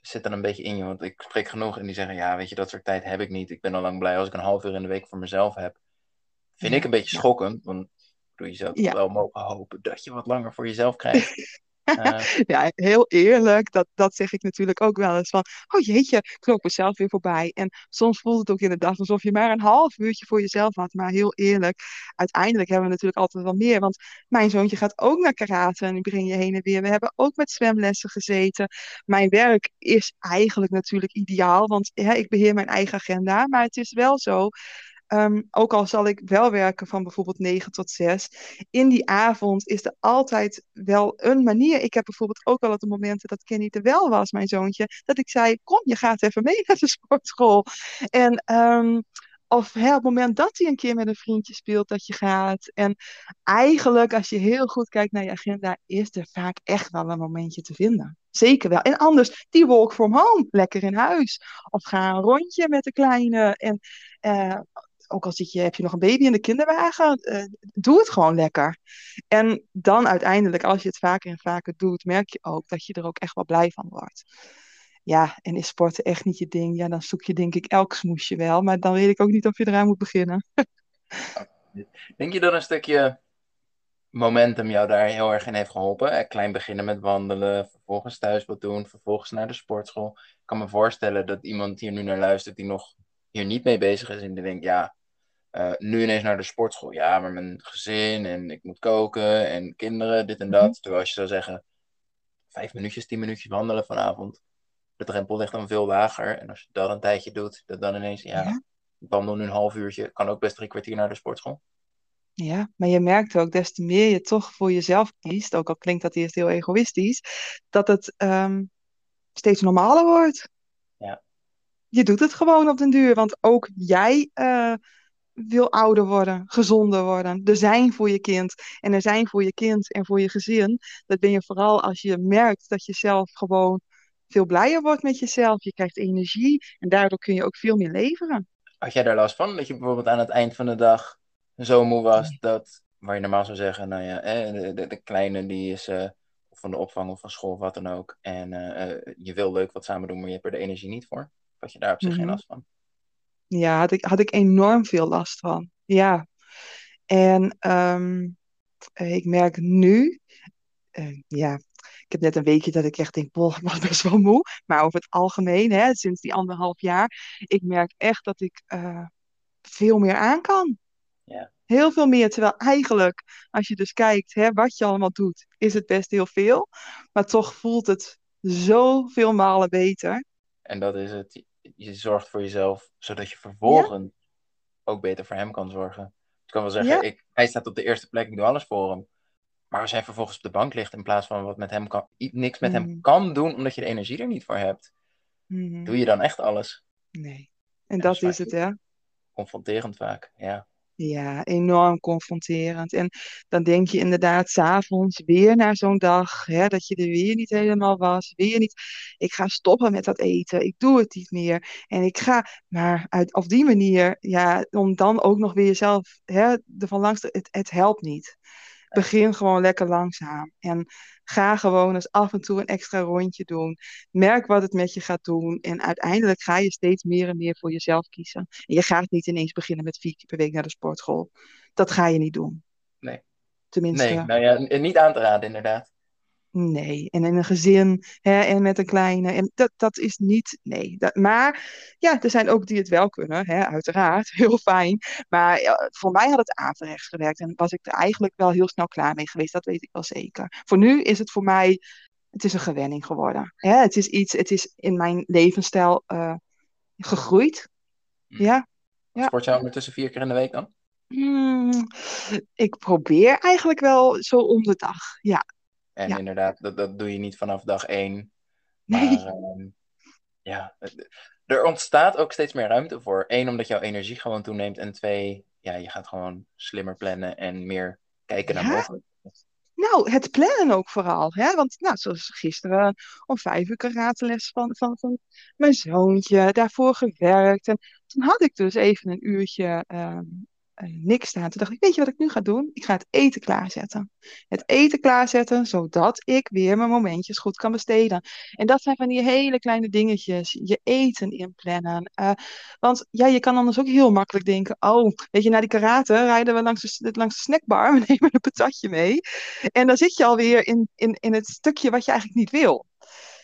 zit er een beetje in je. Want ik spreek genoeg en die zeggen, ja, weet je, dat soort tijd heb ik niet. Ik ben al lang blij als ik een half uur in de week voor mezelf heb. Vind ik een beetje schokkend, want je zou ja. wel mogen hopen dat je wat langer voor jezelf krijgt. <laughs> Uh, <laughs> ja, heel eerlijk, dat, dat zeg ik natuurlijk ook wel eens van, oh jeetje, ik mezelf weer voorbij. En soms voelt het ook inderdaad alsof je maar een half uurtje voor jezelf had. Maar heel eerlijk, uiteindelijk hebben we natuurlijk altijd wel meer. Want mijn zoontje gaat ook naar karate en die breng je heen en weer. We hebben ook met zwemlessen gezeten. Mijn werk is eigenlijk natuurlijk ideaal, want ja, ik beheer mijn eigen agenda. Maar het is wel zo Um, ook al zal ik wel werken van bijvoorbeeld 9 tot 6. In die avond is er altijd wel een manier. Ik heb bijvoorbeeld ook wel op de momenten dat Kenny er wel was, mijn zoontje. Dat ik zei, kom, je gaat even mee <laughs> naar de sportschool. En um, of op het moment dat hij een keer met een vriendje speelt, dat je gaat. En eigenlijk, als je heel goed kijkt naar je agenda, is er vaak echt wel een momentje te vinden. Zeker wel. En anders, die walk from home, lekker in huis. Of ga een rondje met de kleine. En uh, ook al zit je, heb je nog een baby in de kinderwagen, uh, doe het gewoon lekker. En dan uiteindelijk, als je het vaker en vaker doet, merk je ook dat je er ook echt wel blij van wordt. Ja, en is sporten echt niet je ding? Ja, dan zoek je denk ik elk smoesje wel, maar dan weet ik ook niet of je eraan moet beginnen. <laughs> denk je dat een stukje momentum jou daar heel erg in heeft geholpen? Klein beginnen met wandelen, vervolgens thuis wat doen, vervolgens naar de sportschool. Ik kan me voorstellen dat iemand hier nu naar luistert die nog hier niet mee bezig is en die denkt, ja, uh, nu ineens naar de sportschool. Ja, maar mijn gezin en ik moet koken en kinderen, dit en dat. Mhm. Terwijl als je zou zeggen, vijf minuutjes, tien minuutjes wandelen vanavond. De drempel ligt dan veel lager. En als je dat een tijdje doet, dat dan ineens, ja, ja. wandel nu een half uurtje. Kan ook best drie kwartier naar de sportschool. Ja, maar je merkt ook, des te meer je toch voor jezelf kiest, ook al klinkt dat eerst heel egoïstisch, dat het um, steeds normaler wordt. Ja. Je doet het gewoon op den duur, want ook jij uh, wil ouder worden, gezonder worden, er zijn voor je kind en er zijn voor je kind en voor je gezin. Dat ben je vooral als je merkt dat je zelf gewoon veel blijer wordt met jezelf. Je krijgt energie en daardoor kun je ook veel meer leveren. Had jij daar last van? Dat je bijvoorbeeld aan het eind van de dag zo moe was dat, waar je normaal zou zeggen, nou ja, de, de, de kleine die is uh, van de opvang of van school of wat dan ook. En uh, je wil leuk wat samen doen, maar je hebt er de energie niet voor. Had je daar op zich geen mhm. last van? Ja, had ik, had ik enorm veel last van. Ja. En um, ik merk nu, uh, ja, ik heb net een weekje dat ik echt denk, boh, ik was <laughs> best wel moe. Maar over het algemeen, hè, sinds die anderhalf jaar, ik merk echt dat ik uh, veel meer aan kan. Ja. Heel veel meer. Terwijl eigenlijk, als je dus kijkt hè, wat je allemaal doet, is het best heel veel. Maar toch voelt het zoveel malen beter. En dat is het. Je zorgt voor jezelf, zodat je vervolgens ook beter voor hem kan zorgen. Dus ik kan wel zeggen, ik, hij staat op de eerste plek, ik doe alles voor hem. Maar als hij vervolgens op de bank ligt in plaats van wat met hem kan, niks met hem mhm. kan doen, omdat je de energie er niet voor hebt, mhm. doe je dan echt alles? Nee. En dat, is het, ja. Confronterend vaak, ja. Ja, enorm confronterend. En dan denk je inderdaad s'avonds weer naar zo'n dag, hè, dat je er weer niet helemaal was. Weer niet, ik ga stoppen met dat eten, ik doe het niet meer. En ik ga, maar uit, op die manier, ja, om dan ook nog weer jezelf hè, ervan langs te, het, het helpt niet. Begin gewoon lekker langzaam. En ga gewoon eens af en toe een extra rondje doen. Merk wat het met je gaat doen. En uiteindelijk ga je steeds meer en meer voor jezelf kiezen. En je gaat niet ineens beginnen met vier keer per week naar de sportschool. Dat ga je niet doen. Nee. Tenminste. Nee, nou ja, niet aan te raden inderdaad. Nee, en in een gezin hè, en met een kleine. En dat, dat is niet. Nee. Dat, maar ja, er zijn ook die het wel kunnen, hè, uiteraard. <laughs> Heel fijn. Maar voor mij had het averechts gewerkt. En was ik er eigenlijk wel heel snel klaar mee geweest. Dat weet ik wel zeker. Voor nu is het voor mij. Het is een gewenning geworden. Hè? Het is iets. Het is in mijn levensstijl uh, gegroeid. Hm. Ja. ja. Sport je ondertussen vier keer in de week dan? Hmm, ik probeer eigenlijk wel zo om de dag. Ja, en inderdaad, dat, dat doe je niet vanaf dag één. Maar nee. Ehm, ja, er ontstaat ook steeds meer ruimte voor. Eén, omdat jouw energie gewoon toeneemt. En twee, ja, je gaat gewoon slimmer plannen en meer kijken naar mogelijk. Nou, het plannen ook vooral. Hè? Want nou, zoals gisteren om vijf uur karateles van, van, van mijn zoontje. Daarvoor gewerkt. En toen had ik dus even een uurtje ehm, niks staan. Toen dacht ik, weet je wat ik nu ga doen? Ik ga het eten klaarzetten. Het eten klaarzetten, zodat ik weer mijn momentjes goed kan besteden. En dat zijn van die hele kleine dingetjes. Je eten inplannen. Uh, want ja, je kan anders ook heel makkelijk denken, oh, weet je, na die karate rijden we langs de, langs de snackbar. <laughs> We nemen een patatje mee. En dan zit je alweer in, in, in het stukje wat je eigenlijk niet wil.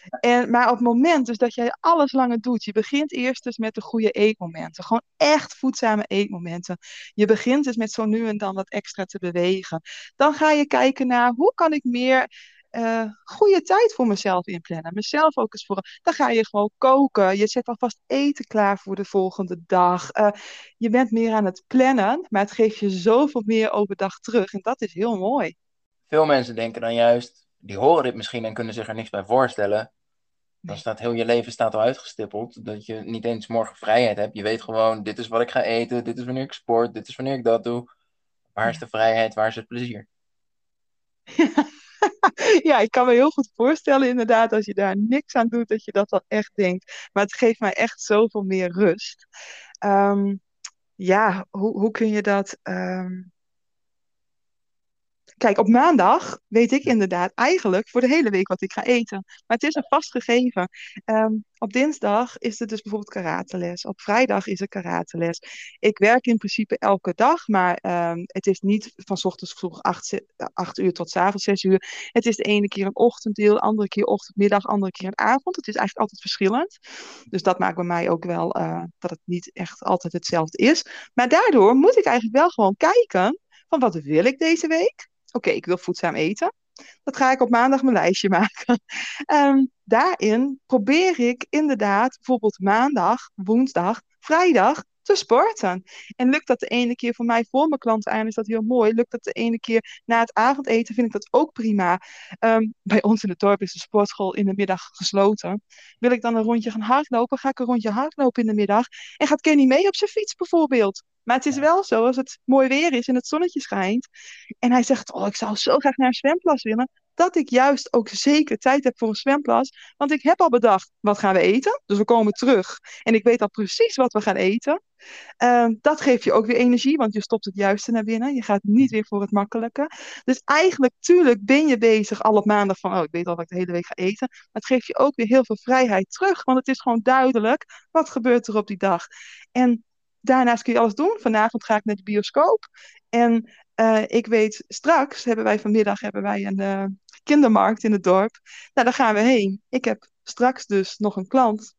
En, maar op het moment dus dat jij alles langer doet, je begint eerst dus met de goede eetmomenten. Gewoon echt voedzame eetmomenten. Je begint dus met zo nu en dan wat extra te bewegen. Dan ga je kijken naar hoe kan ik meer uh, goede tijd voor mezelf inplannen. Mezelf ook eens voor. Dan ga je gewoon koken. Je zet alvast eten klaar voor de volgende dag. Uh, je bent meer aan het plannen, maar het geeft je zoveel meer overdag terug. En dat is heel mooi. Veel mensen denken dan juist, die horen dit misschien en kunnen zich er niks bij voorstellen. Dan staat heel je leven staat al uitgestippeld. Dat je niet eens morgen vrijheid hebt. Je weet gewoon, dit is wat ik ga eten, dit is wanneer ik sport, dit is wanneer ik dat doe. Waar is de vrijheid, waar is het plezier? <laughs> ja, ik kan me heel goed voorstellen inderdaad, als je daar niks aan doet, dat je dat dan echt denkt. Maar het geeft mij echt zoveel meer rust. Um, ja, hoe, hoe kun je dat... Um, Kijk, op maandag weet ik inderdaad eigenlijk voor de hele week wat ik ga eten. Maar het is een vast gegeven. Ehm, op dinsdag is het dus bijvoorbeeld karateles. Op vrijdag is het karateles. Ik werk in principe elke dag, maar um, het is niet van ochtends vroeg 8, 8 uur tot avonds 6 uur. Het is de ene keer een ochtenddeel, de andere keer ochtendmiddag, andere keer een avond. Het is eigenlijk altijd verschillend. Dus dat maakt bij mij ook wel uh, dat het niet echt altijd hetzelfde is. Maar daardoor moet ik eigenlijk wel gewoon kijken van wat wil ik deze week? Oké, ik wil voedzaam eten. Dat ga ik op maandag mijn lijstje maken. Um, <laughs> daarin probeer ik inderdaad bijvoorbeeld maandag, woensdag, vrijdag te sporten. En lukt dat de ene keer voor mij voor mijn klanten aan, is dat heel mooi. Lukt dat de ene keer na het avondeten, vind ik dat ook prima. Um, bij ons in het dorp is de sportschool in de middag gesloten. Wil ik dan een rondje gaan hardlopen, ga ik een rondje hardlopen in de middag. En gaat Kenny mee op zijn fiets bijvoorbeeld? Maar het is wel zo, als het mooi weer is en het zonnetje schijnt. En hij zegt, oh, ik zou zo graag naar een zwemplas willen. Dat ik juist ook zeker tijd heb voor een zwemplas. Want ik heb al bedacht, wat gaan we eten? Dus we komen terug. En ik weet al precies wat we gaan eten. Ehm, dat geeft je ook weer energie, want je stopt het juiste naar binnen. Je gaat niet weer voor het makkelijke. Dus eigenlijk, tuurlijk ben je bezig al op maandag van, oh, ik weet al wat ik de hele week ga eten. Maar het geeft je ook weer heel veel vrijheid terug, want het is gewoon duidelijk wat gebeurt er op die dag. En daarnaast kun je alles doen. Vanavond ga ik naar de bioscoop. En uh, ik weet, straks hebben wij vanmiddag hebben wij een uh, kindermarkt in het dorp. Nou, daar gaan we heen. Ik heb straks dus nog een klant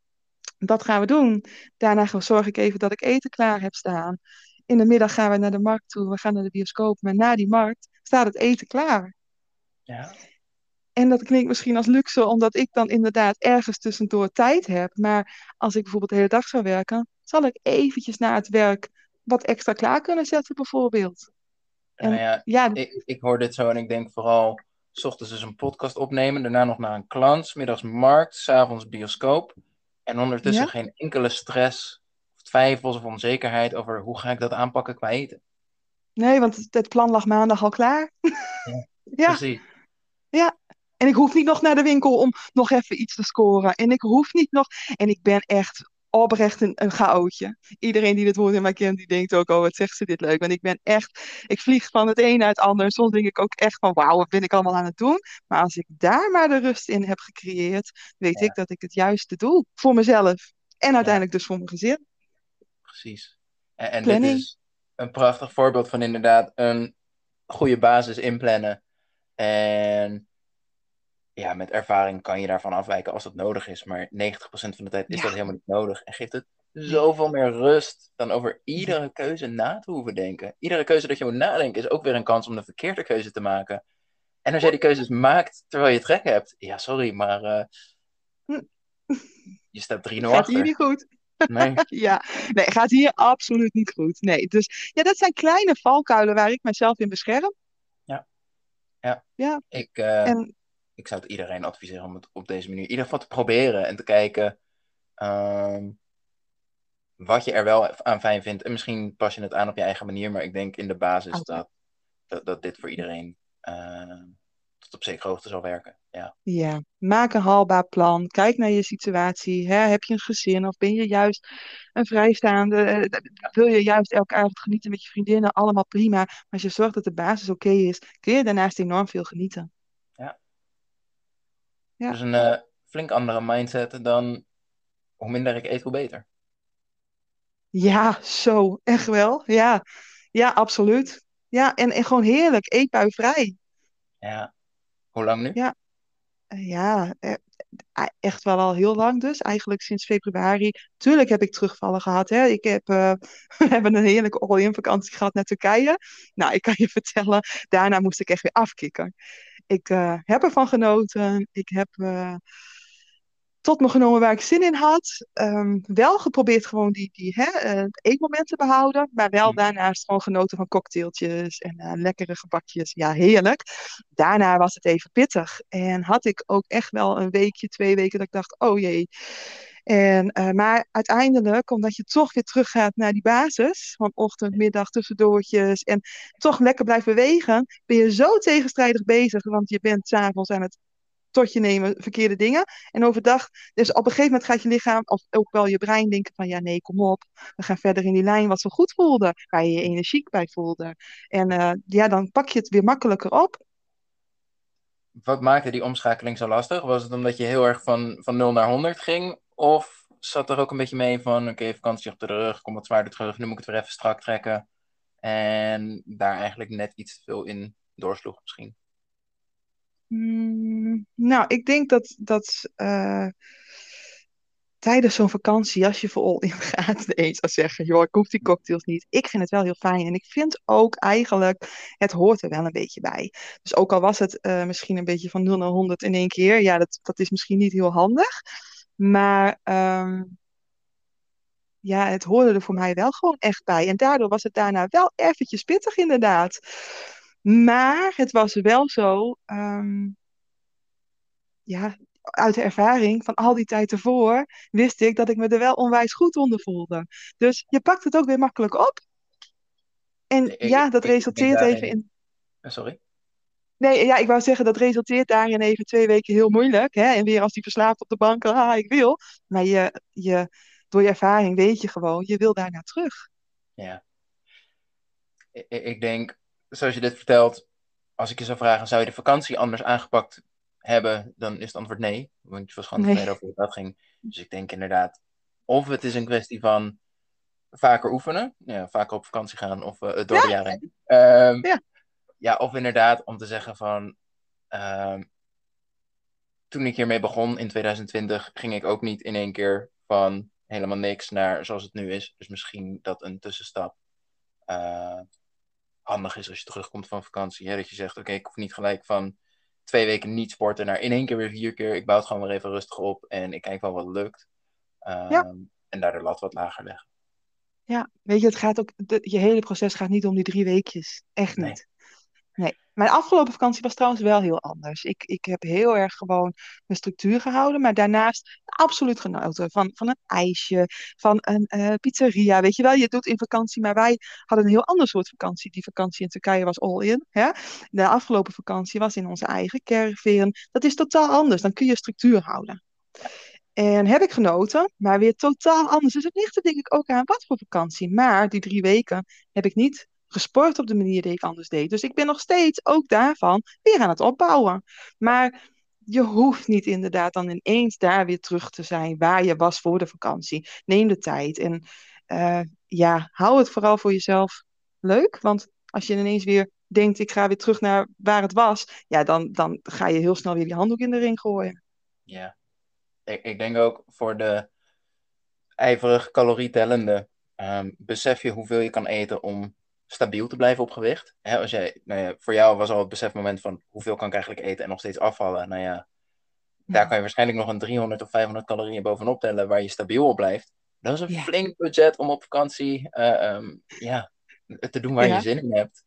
dat gaan we doen. Daarna zorg ik even dat ik eten klaar heb staan. In de middag gaan we naar de markt toe. We gaan naar de bioscoop. Maar na die markt staat het eten klaar. Ja. En dat klinkt misschien als luxe, omdat ik dan inderdaad ergens tussendoor tijd heb. Maar als ik bijvoorbeeld de hele dag zou werken, zal ik eventjes na het werk wat extra klaar kunnen zetten, bijvoorbeeld. En, nou ja, ja ik, ik hoor dit zo en ik denk vooral, s ochtends dus een podcast opnemen, daarna nog naar een klant, middags markt, s'avonds bioscoop. En ondertussen geen enkele stress, of twijfels of onzekerheid over hoe ga ik dat aanpakken qua eten. Nee, want het plan lag maandag al klaar. Ja, <laughs> ja. precies. Ja, en ik hoef niet nog naar de winkel om nog even iets te scoren. En ik hoef niet nog. En ik ben echt oprecht een, een chaotje. Iedereen die dit woord in mij kent, die denkt ook, oh, wat zegt ze dit leuk. Want ik ben echt, ik vlieg van het een naar het ander. Soms denk ik ook echt van, wauw, wat ben ik allemaal aan het doen? Maar als ik daar maar de rust in heb gecreëerd, weet ik dat ik het juiste doe. Voor mezelf. En uiteindelijk dus voor mijn gezin. Precies. En, en dit is een prachtig voorbeeld van inderdaad een goede basis inplannen. En ja, met ervaring kan je daarvan afwijken als dat nodig is. Maar 90% van de tijd is dat helemaal niet nodig. En geeft het zoveel meer rust dan over iedere keuze na te hoeven denken. Iedere keuze dat je moet nadenken is ook weer een kans om de verkeerde keuze te maken. En als jij die keuzes maakt terwijl je trek hebt, ja, sorry, maar uh, je staat 3-0 achter. Gaat hier niet goed. Nee. <laughs> ja, nee, gaat hier absoluut niet goed. Nee, dus ja, dat zijn kleine valkuilen waar ik mezelf in bescherm. Ja, ja. ja. Ik, uh, en ik zou het iedereen adviseren om het op deze manier in ieder geval te proberen en te kijken ehm, wat je er wel aan fijn vindt. En misschien pas je het aan op je eigen manier, maar ik denk in de basis dat, dat, dat, dit voor iedereen uh, tot op zekere hoogte zal werken. Ja. ja, maak een haalbaar plan. Kijk naar je situatie. Hè? Heb je een gezin of ben je juist een vrijstaande? Eh, wil je juist elke avond genieten met je vriendinnen? Allemaal prima. Maar als je zorgt dat de basis oké is, kun je daarnaast enorm veel genieten. Ja. Dus een uh, flink andere mindset dan hoe minder ik eet, hoe beter. Ja, zo. Echt wel. Ja, ja absoluut. Ja, en, en gewoon heerlijk. Eetbuivrij. Ja. Hoe lang nu? Ja, ja eh, echt wel al heel lang dus. Eigenlijk sinds februari. Tuurlijk heb ik terugvallen gehad. Hè. Ik heb, uh, <laughs> we hebben een heerlijke all-in vakantie gehad naar Turkije. Nou, ik kan je <laughs> vertellen, daarna moest ik echt weer afkicken. Ik uh, heb ervan genoten. Ik heb uh, tot me genomen waar ik zin in had. Um, wel geprobeerd gewoon die, die hè, uh, eetmoment te behouden. Maar wel mm. daarnaast gewoon genoten van cocktailtjes en lekkere gebakjes. Ja, heerlijk. Daarna was het even pittig. En had ik ook echt wel een weekje, twee weken dat ik dacht, oh jee. En, uh, maar uiteindelijk, omdat je toch weer teruggaat naar die basis, van ochtend, middag, tussendoortjes, en toch lekker blijft bewegen, ben je zo tegenstrijdig bezig, want je bent s'avonds aan het tot je nemen verkeerde dingen. En overdag, dus op een gegeven moment gaat je lichaam, of ook wel je brein denken van, ja nee, kom op, we gaan verder in die lijn wat zo goed voelde, waar je je energiek bij voelde. En uh, ja, dan pak je het weer makkelijker op. Wat maakte die omschakeling zo lastig? Was het omdat je heel erg van, van 0 naar 100 ging? Of zat er ook een beetje mee van, oké, vakantie op de rug, kom wat zwaarder terug, nu moet ik het weer even strak trekken. En daar eigenlijk net iets te veel in doorsloeg misschien. Mm, nou, ik denk dat, dat uh, tijdens zo'n vakantie, als je voor all in gaat, <laughs> de een zou zeggen, joh, ik hoef die cocktails niet. Ik vind het wel heel fijn. En ik vind ook eigenlijk, het hoort er wel een beetje bij. Dus ook al was het uh, misschien een beetje van 0 naar 100 in één keer, ja, dat, dat is misschien niet heel handig. Maar um, ja, het hoorde er voor mij wel gewoon echt bij. En daardoor was het daarna wel eventjes pittig, inderdaad. Maar het was wel zo, um, ja, uit de ervaring van al die tijd ervoor, wist ik dat ik me er wel onwijs goed onder voelde. Dus je pakt het ook weer makkelijk op. En Ik, ja, dat ik, ik denk resulteert even in. eh, Sorry? Nee, ja, ik wou zeggen, dat resulteert daarin even twee weken heel moeilijk. Hè? En weer als die verslaafd op de bank, ah, ik wil. Maar je, je, door je ervaring weet je gewoon, je wil daarna terug. Ja. Ik, ik denk, zoals je dit vertelt, als ik je zou vragen, zou je de vakantie anders aangepakt hebben? Dan is het antwoord nee. Want je was gewoon Nee, tevreden over hoe dat ging. Dus ik denk inderdaad, of het is een kwestie van vaker oefenen, ja, vaker op vakantie gaan of het door de ja, jaren heen. Ehm, ja, ja, of inderdaad om te zeggen van, ehm, toen ik hiermee begon in 2020, ging ik ook niet in één keer van helemaal niks naar zoals het nu is. Dus misschien dat een tussenstap eh, handig is als je terugkomt van vakantie. Hè? Dat je zegt, oké, ik hoef niet gelijk van twee weken niet sporten naar in één keer weer vier keer. Ik bouw het gewoon weer even rustig op en ik kijk wel wat lukt. ja, Ehm, en daar de lat wat lager leggen. ja. Weet je, het gaat ook, de- je hele proces gaat niet om die drie weekjes. Echt Nee, niet. Nee. Mijn afgelopen vakantie was trouwens wel heel anders. Ik, ik heb heel erg gewoon mijn structuur gehouden, maar daarnaast absoluut genoten van, van een ijsje, van een eh, pizzeria. Weet je wel, je doet in vakantie, maar wij hadden een heel ander soort vakantie. Die vakantie in Turkije was all in. Hè? De afgelopen vakantie was in onze eigen caravan. Dat is totaal anders. Dan kun je structuur houden. En heb ik genoten, maar weer totaal anders. Dus het ligt denk ik ook aan wat voor vakantie. Maar die drie weken heb ik niet gesport op de manier die ik anders deed. Dus ik ben nog steeds ook daarvan weer aan het opbouwen. Maar je hoeft niet inderdaad dan ineens daar weer terug te zijn waar je was voor de vakantie. Neem de tijd en eh, ja, hou het vooral voor jezelf leuk. Want als je ineens weer denkt, ik ga weer terug naar waar het was, ja, dan, dan ga je heel snel weer die handdoek in de ring gooien. ja. Ik, ik denk ook voor de ijverig calorietellende, ehm, besef je hoeveel je kan eten om stabiel te blijven op gewicht. Hè, als jij, nou ja, voor jou was al het besefmoment van hoeveel kan ik eigenlijk eten en nog steeds afvallen. Nou ja, daar kan je waarschijnlijk nog een 300 of 500 calorieën bovenop tellen waar je stabiel op blijft. Dat is een Ja, flink budget om op vakantie eh, ehm, ja, te doen waar je zin in hebt.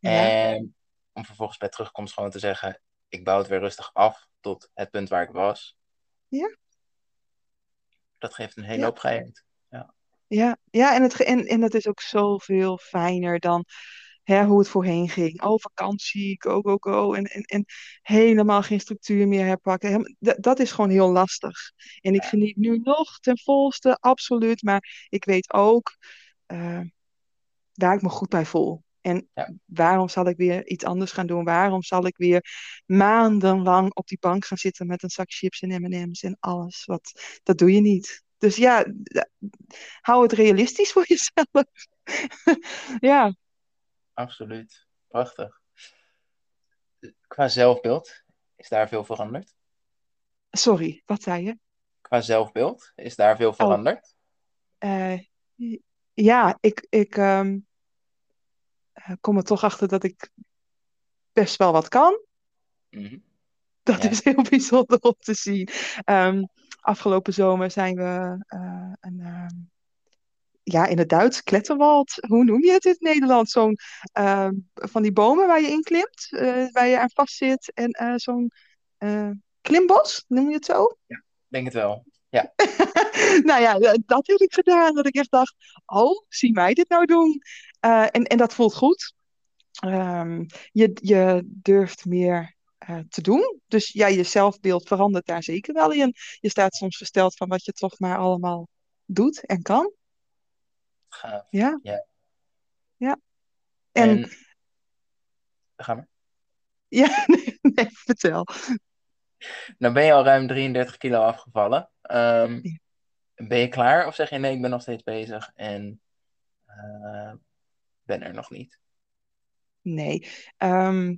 En om vervolgens bij terugkomst gewoon te zeggen, ik bouw het weer rustig af tot het punt waar ik was. ja, Dat geeft een hele hoop vrijheid. Ja, Ja, en, het, en, en dat is ook zoveel fijner dan hè, hoe het voorheen ging. Oh, vakantie, go, go, go. En, en, en helemaal geen structuur meer herpakken. D- dat is gewoon heel lastig. En ik geniet nu nog ten volste, absoluut. Maar ik weet ook eh, waar ik me goed bij voel. En ja, waarom zal ik weer iets anders gaan doen? Waarom zal ik weer maandenlang op die bank gaan zitten met een zak chips en M&M's en alles? Wat, dat doe je niet. Dus ja, hou het realistisch voor <laughs> jezelf. Ja, absoluut. Prachtig. Qua zelfbeeld, is daar veel veranderd? sorry, wat zei je? Qua zelfbeeld, is daar veel Oh, veranderd? eh, ja, ik, ik ehm, eh, kom er toch achter dat ik best wel wat kan. Mhm. Dat Ja, is heel <laughs> bijzonder om te zien. Ehm, afgelopen zomer zijn we eh, een, ehm, ja, in het Duits, Kletterwald. Hoe noem je het in het Nederlands? Zo'n ehm, van die bomen waar je in klimt, eh, waar je aan vastzit. En eh, zo'n klimbos, noem je het zo? ja, denk het wel. Ja, <laughs> Nou ja, dat heb ik gedaan. Dat ik echt dacht, oh, zie mij dit nou doen. En, en dat voelt goed. Ehm, je, je durft meer eh, te doen. Dus ja, je zelfbeeld verandert daar zeker wel in. Je staat soms versteld van wat je toch maar allemaal doet en kan. gaaf. Ja, Ja. ja. En En, ga maar. <laughs> ja, nee, nee, vertel. Nou ben je al ruim 33 kilo afgevallen. Ehm, ben je klaar of zeg je nee, ik ben nog steeds bezig en eh, ben er nog niet? Nee. Ehm,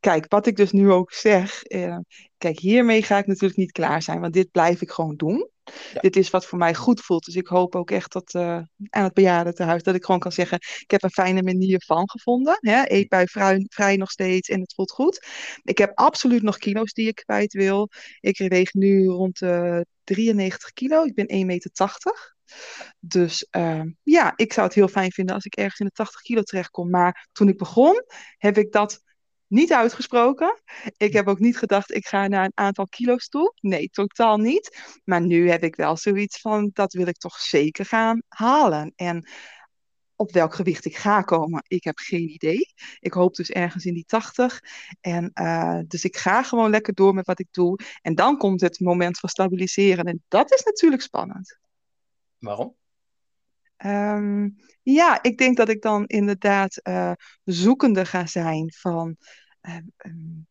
kijk, wat ik dus nu ook zeg. eh, kijk, hiermee ga ik natuurlijk niet klaar zijn, want dit blijf ik gewoon doen. Ja, Dit is wat voor mij goed voelt. Dus ik hoop ook echt dat eh, aan het bejaardentehuis dat ik gewoon kan zeggen: ik heb een fijne manier van gevonden. Hè? Eet bij vrij, vrij nog steeds en het voelt goed. Ik heb absoluut nog kilo's die ik kwijt wil. Ik weeg nu rond de 93 kilo. Ik ben 1,80 meter. Dus ehm, ja, ik zou het heel fijn vinden als ik ergens in de 80 kilo terechtkom. Maar toen ik begon, heb ik dat niet uitgesproken. Ik heb ook niet gedacht, ik ga naar een aantal kilo's toe. Nee, totaal niet. Maar nu heb ik wel zoiets van, dat wil ik toch zeker gaan halen. En op welk gewicht ik ga komen, ik heb geen idee. Ik hoop dus ergens in die 80. En uh, dus ik ga gewoon lekker door met wat ik doe. En dan komt het moment van stabiliseren. En dat is natuurlijk spannend. Waarom? Um, ja, ik denk dat ik dan inderdaad uh, zoekende ga zijn van. Uh, um,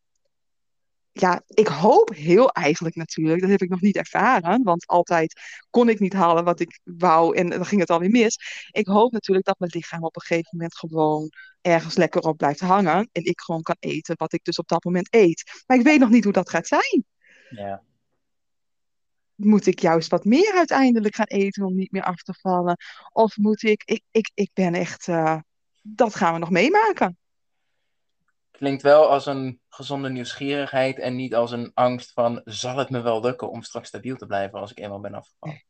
ja, ik hoop heel eigenlijk natuurlijk, dat heb ik nog niet ervaren, want altijd kon ik niet halen wat ik wou en dan ging het alweer mis. Ik hoop natuurlijk dat mijn lichaam op een gegeven moment gewoon ergens lekker op blijft hangen en ik gewoon kan eten wat ik dus op dat moment eet. Maar ik weet nog niet hoe dat gaat zijn. Ja. Moet ik juist wat meer uiteindelijk gaan eten om niet meer af te vallen? Of moet ik, ik, ik, ik ben echt, uh, dat gaan we nog meemaken klinkt wel als een gezonde nieuwsgierigheid en niet als een angst van zal het me wel lukken om straks stabiel te blijven als ik eenmaal ben afgevallen.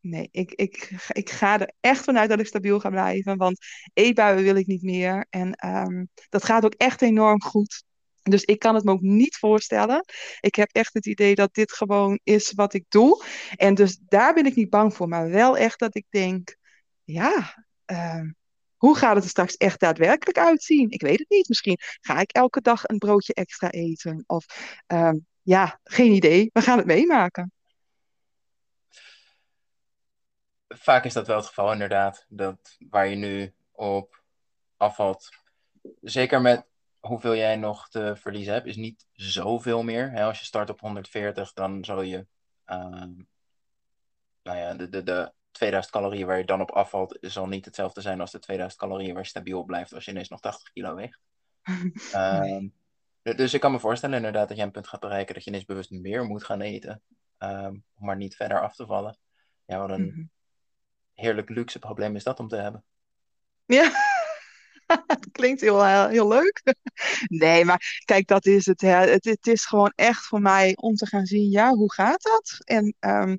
Nee, ik, ik, ik ga er echt vanuit dat ik stabiel ga blijven, want eetbuien wil ik niet meer. En um, dat gaat ook echt enorm goed. Dus ik kan het me ook niet voorstellen. Ik heb echt het idee dat dit gewoon is wat ik doe. En dus daar ben ik niet bang voor, maar wel echt dat ik denk, ja, uh, hoe gaat het er straks echt daadwerkelijk uitzien? Ik weet het niet. Misschien ga ik elke dag een broodje extra eten. Of uh, ja, geen idee. We gaan het meemaken. Vaak is dat wel het geval, inderdaad. Dat waar je nu op afvalt. Zeker met hoeveel jij nog te verliezen hebt, is niet zoveel meer. Als je start op 140, dan zal je. Uh, nou ja, de, de, de 2000 calorieën waar je dan op afvalt, zal niet hetzelfde zijn als de 2000 calorieën waar je stabiel op blijft als je ineens nog 80 kilo weegt. <laughs> um, dus ik kan me voorstellen inderdaad dat je een punt gaat bereiken dat je ineens bewust meer moet gaan eten. Um, om maar niet verder af te vallen. Ja, wat een mm -hmm. heerlijk luxe probleem is dat om te hebben. Ja, het <laughs> klinkt heel, heel leuk. <laughs> Nee, maar kijk, dat is het, hè. het. Het is gewoon echt voor mij om te gaan zien, ja, hoe gaat dat? En um,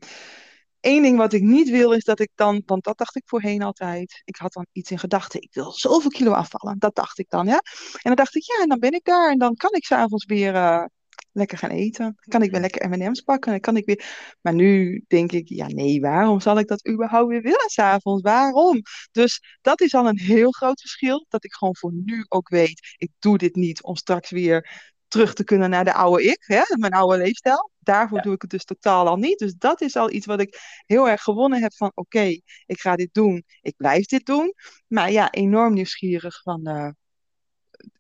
Eén ding wat ik niet wil is dat ik dan, want dat dacht ik voorheen altijd. Ik had dan iets in gedachten. Ik wil zoveel kilo afvallen. Dat dacht ik dan, ja. En dan dacht ik, ja, en dan ben ik daar. En dan kan ik s'avonds weer uh, lekker gaan eten. Kan ik weer lekker M&M's pakken. Kan ik weer... Maar nu denk ik, ja, nee, waarom zal ik dat überhaupt weer willen s'avonds? Waarom? Dus dat is al een heel groot verschil. Dat ik gewoon voor nu ook weet, ik doe dit niet om straks weer terug te kunnen naar de oude ik, hè, mijn oude leefstijl. Daarvoor ja. doe ik het dus totaal al niet. Dus dat is al iets wat ik heel erg gewonnen heb van oké, okay, ik ga dit doen, ik blijf dit doen. Maar ja, enorm nieuwsgierig van uh,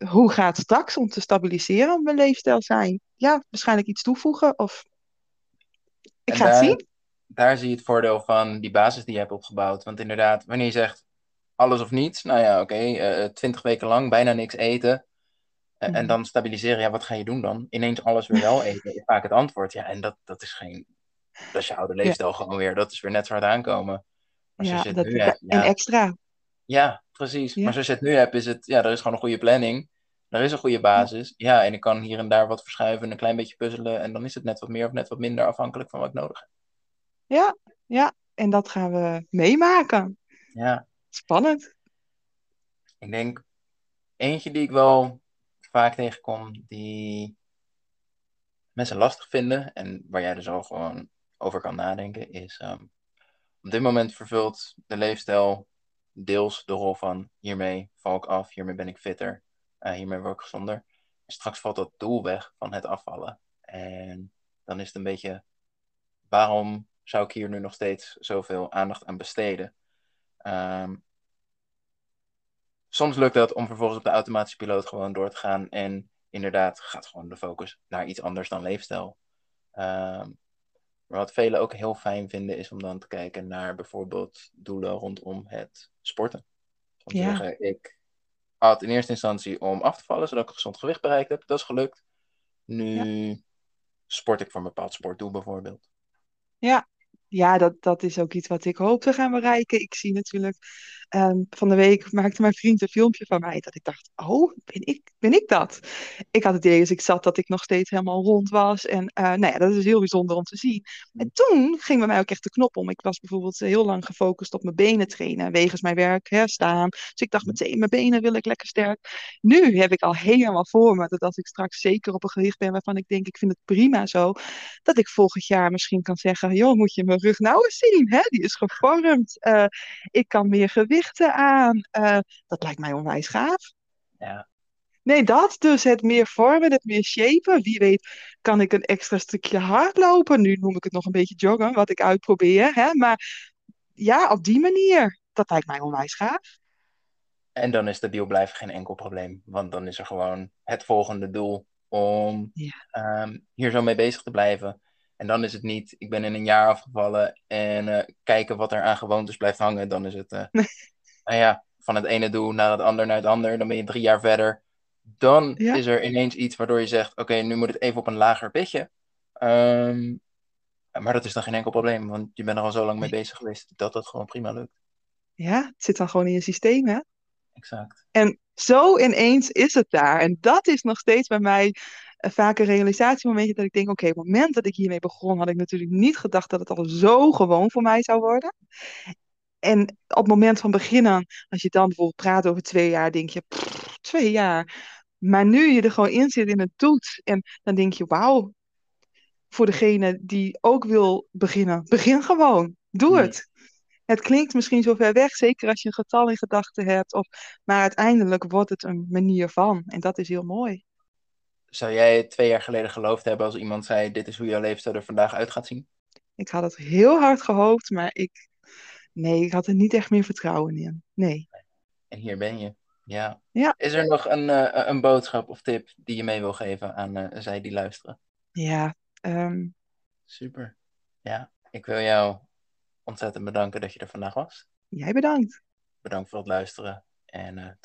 hoe gaat het straks om te stabiliseren op mijn leefstijl zijn? Ja, waarschijnlijk iets toevoegen of ik en ga daar, het zien. Daar zie je het voordeel van die basis die je hebt opgebouwd. Want inderdaad, wanneer je zegt alles of niets, nou ja, oké, okay, twintig uh, weken lang bijna niks eten. En, en dan stabiliseren, ja, wat ga je doen dan? Ineens alles weer wel eten, is vaak het antwoord. Ja, en dat, dat is geen, dat is je oude leefstijl ja. gewoon weer. Dat is weer net zo hard aankomen. Maar ja, dat, nu ja, en extra. Ja, precies. Maar zoals je het nu hebt, is het, ja, er is gewoon een goede planning. Er is een goede basis. Ja. en ik kan hier en daar wat verschuiven, een klein beetje puzzelen. En dan is het net wat meer of net wat minder afhankelijk van wat ik nodig heb. Ja, ja. En dat gaan we meemaken. Ja. Spannend. Ik denk, eentje die ik wel vaak tegenkom die mensen lastig vinden en waar jij dus al gewoon over kan nadenken, is um, op dit moment vervult de leefstijl deels de rol van hiermee val ik af, hiermee ben ik fitter, uh, hiermee word ik gezonder. En straks valt dat doel weg van het afvallen. En dan is het een beetje, waarom zou ik hier nu nog steeds zoveel aandacht aan besteden? Um, soms lukt dat om vervolgens op de automatische piloot gewoon door te gaan. En inderdaad gaat gewoon de focus naar iets anders dan leefstijl. Um, maar wat velen ook heel fijn vinden is om dan te kijken naar bijvoorbeeld doelen rondom het sporten. Om te ja. zeggen, ik had in eerste instantie om af te vallen, zodat ik een gezond gewicht bereikt heb. Dat is gelukt. Nu ja. sport ik voor een bepaald sportdoel bijvoorbeeld. Ja, ja, dat, dat is ook iets wat ik hoop te gaan bereiken. Ik zie natuurlijk, um, van de week maakte mijn vriend een filmpje van mij dat ik dacht, oh, ben ik, ben ik dat? Ik had het idee als ik zat dat ik nog steeds helemaal rond was. En uh, nou ja, dat is heel bijzonder om te zien. En toen ging bij mij ook echt de knop om. Ik was bijvoorbeeld heel lang gefocust op mijn benen trainen, wegens mijn werk, hè, staan. Dus ik dacht meteen, mijn benen wil ik lekker sterk. Nu heb ik al helemaal voor me dat als ik straks zeker op een gewicht ben waarvan ik denk, ik vind het prima zo, dat ik volgend jaar misschien kan zeggen, joh, moet je me mijn rug nou eens zien. Hè? Die is gevormd. Eh, ik kan meer gewichten aan. Eh, dat lijkt mij onwijs gaaf. Ja. Nee, dat dus. Het meer vormen, het meer shapen. Wie weet kan ik een extra stukje hardlopen. Nu noem ik het nog een beetje joggen, wat ik uitprobeer. Hè? Maar ja, op die manier. Dat lijkt mij onwijs gaaf. En dan is de deal blijven geen enkel probleem. Want dan is er gewoon het volgende doel om Ja. ehm, hier zo mee bezig te blijven. En dan is het niet, ik ben in een jaar afgevallen en eh, kijken wat er aan gewoontes blijft hangen. Dan is het, eh, <laughs> nou ja, van het ene doel naar het ander naar het ander. Dan ben je drie jaar verder. Dan Ja. is er ineens iets waardoor je zegt, oké, nu moet het even op een lager pitje. Ehm, maar dat is dan geen enkel probleem, want je bent er al zo lang mee bezig geweest dat dat gewoon prima lukt. Ja, het zit dan gewoon in je systeem, hè? Exact. En zo ineens is het daar. En dat is nog steeds bij mij vaak een realisatiemomentje dat ik denk, oké, op het moment dat ik hiermee begon, had ik natuurlijk niet gedacht dat het al zo gewoon voor mij zou worden. En op het moment van beginnen, als je dan bijvoorbeeld praat over twee jaar, denk je, "Pff, twee jaar. Maar nu je er gewoon in zit en het doet, en dan denk je, wauw, voor degene die ook wil beginnen, begin gewoon. Doe het. Het klinkt misschien zo ver weg, zeker als je een getal in gedachten hebt, of, maar uiteindelijk wordt het een manier van. En dat is heel mooi. Zou jij twee jaar geleden geloofd hebben als iemand zei: Dit is hoe jouw levensstijl er vandaag uit gaat zien? Ik had het heel hard gehoopt, maar ik, nee, ik had er niet echt meer vertrouwen in. Nee. En hier ben je. Ja. Ja. Is er nog een, eh, een boodschap of tip die je mee wil geven aan eh, zij die luisteren? Ja, ehm, Super. Ja, ik wil jou ontzettend bedanken dat je er vandaag was. jij bedankt. Bedankt voor het luisteren en tot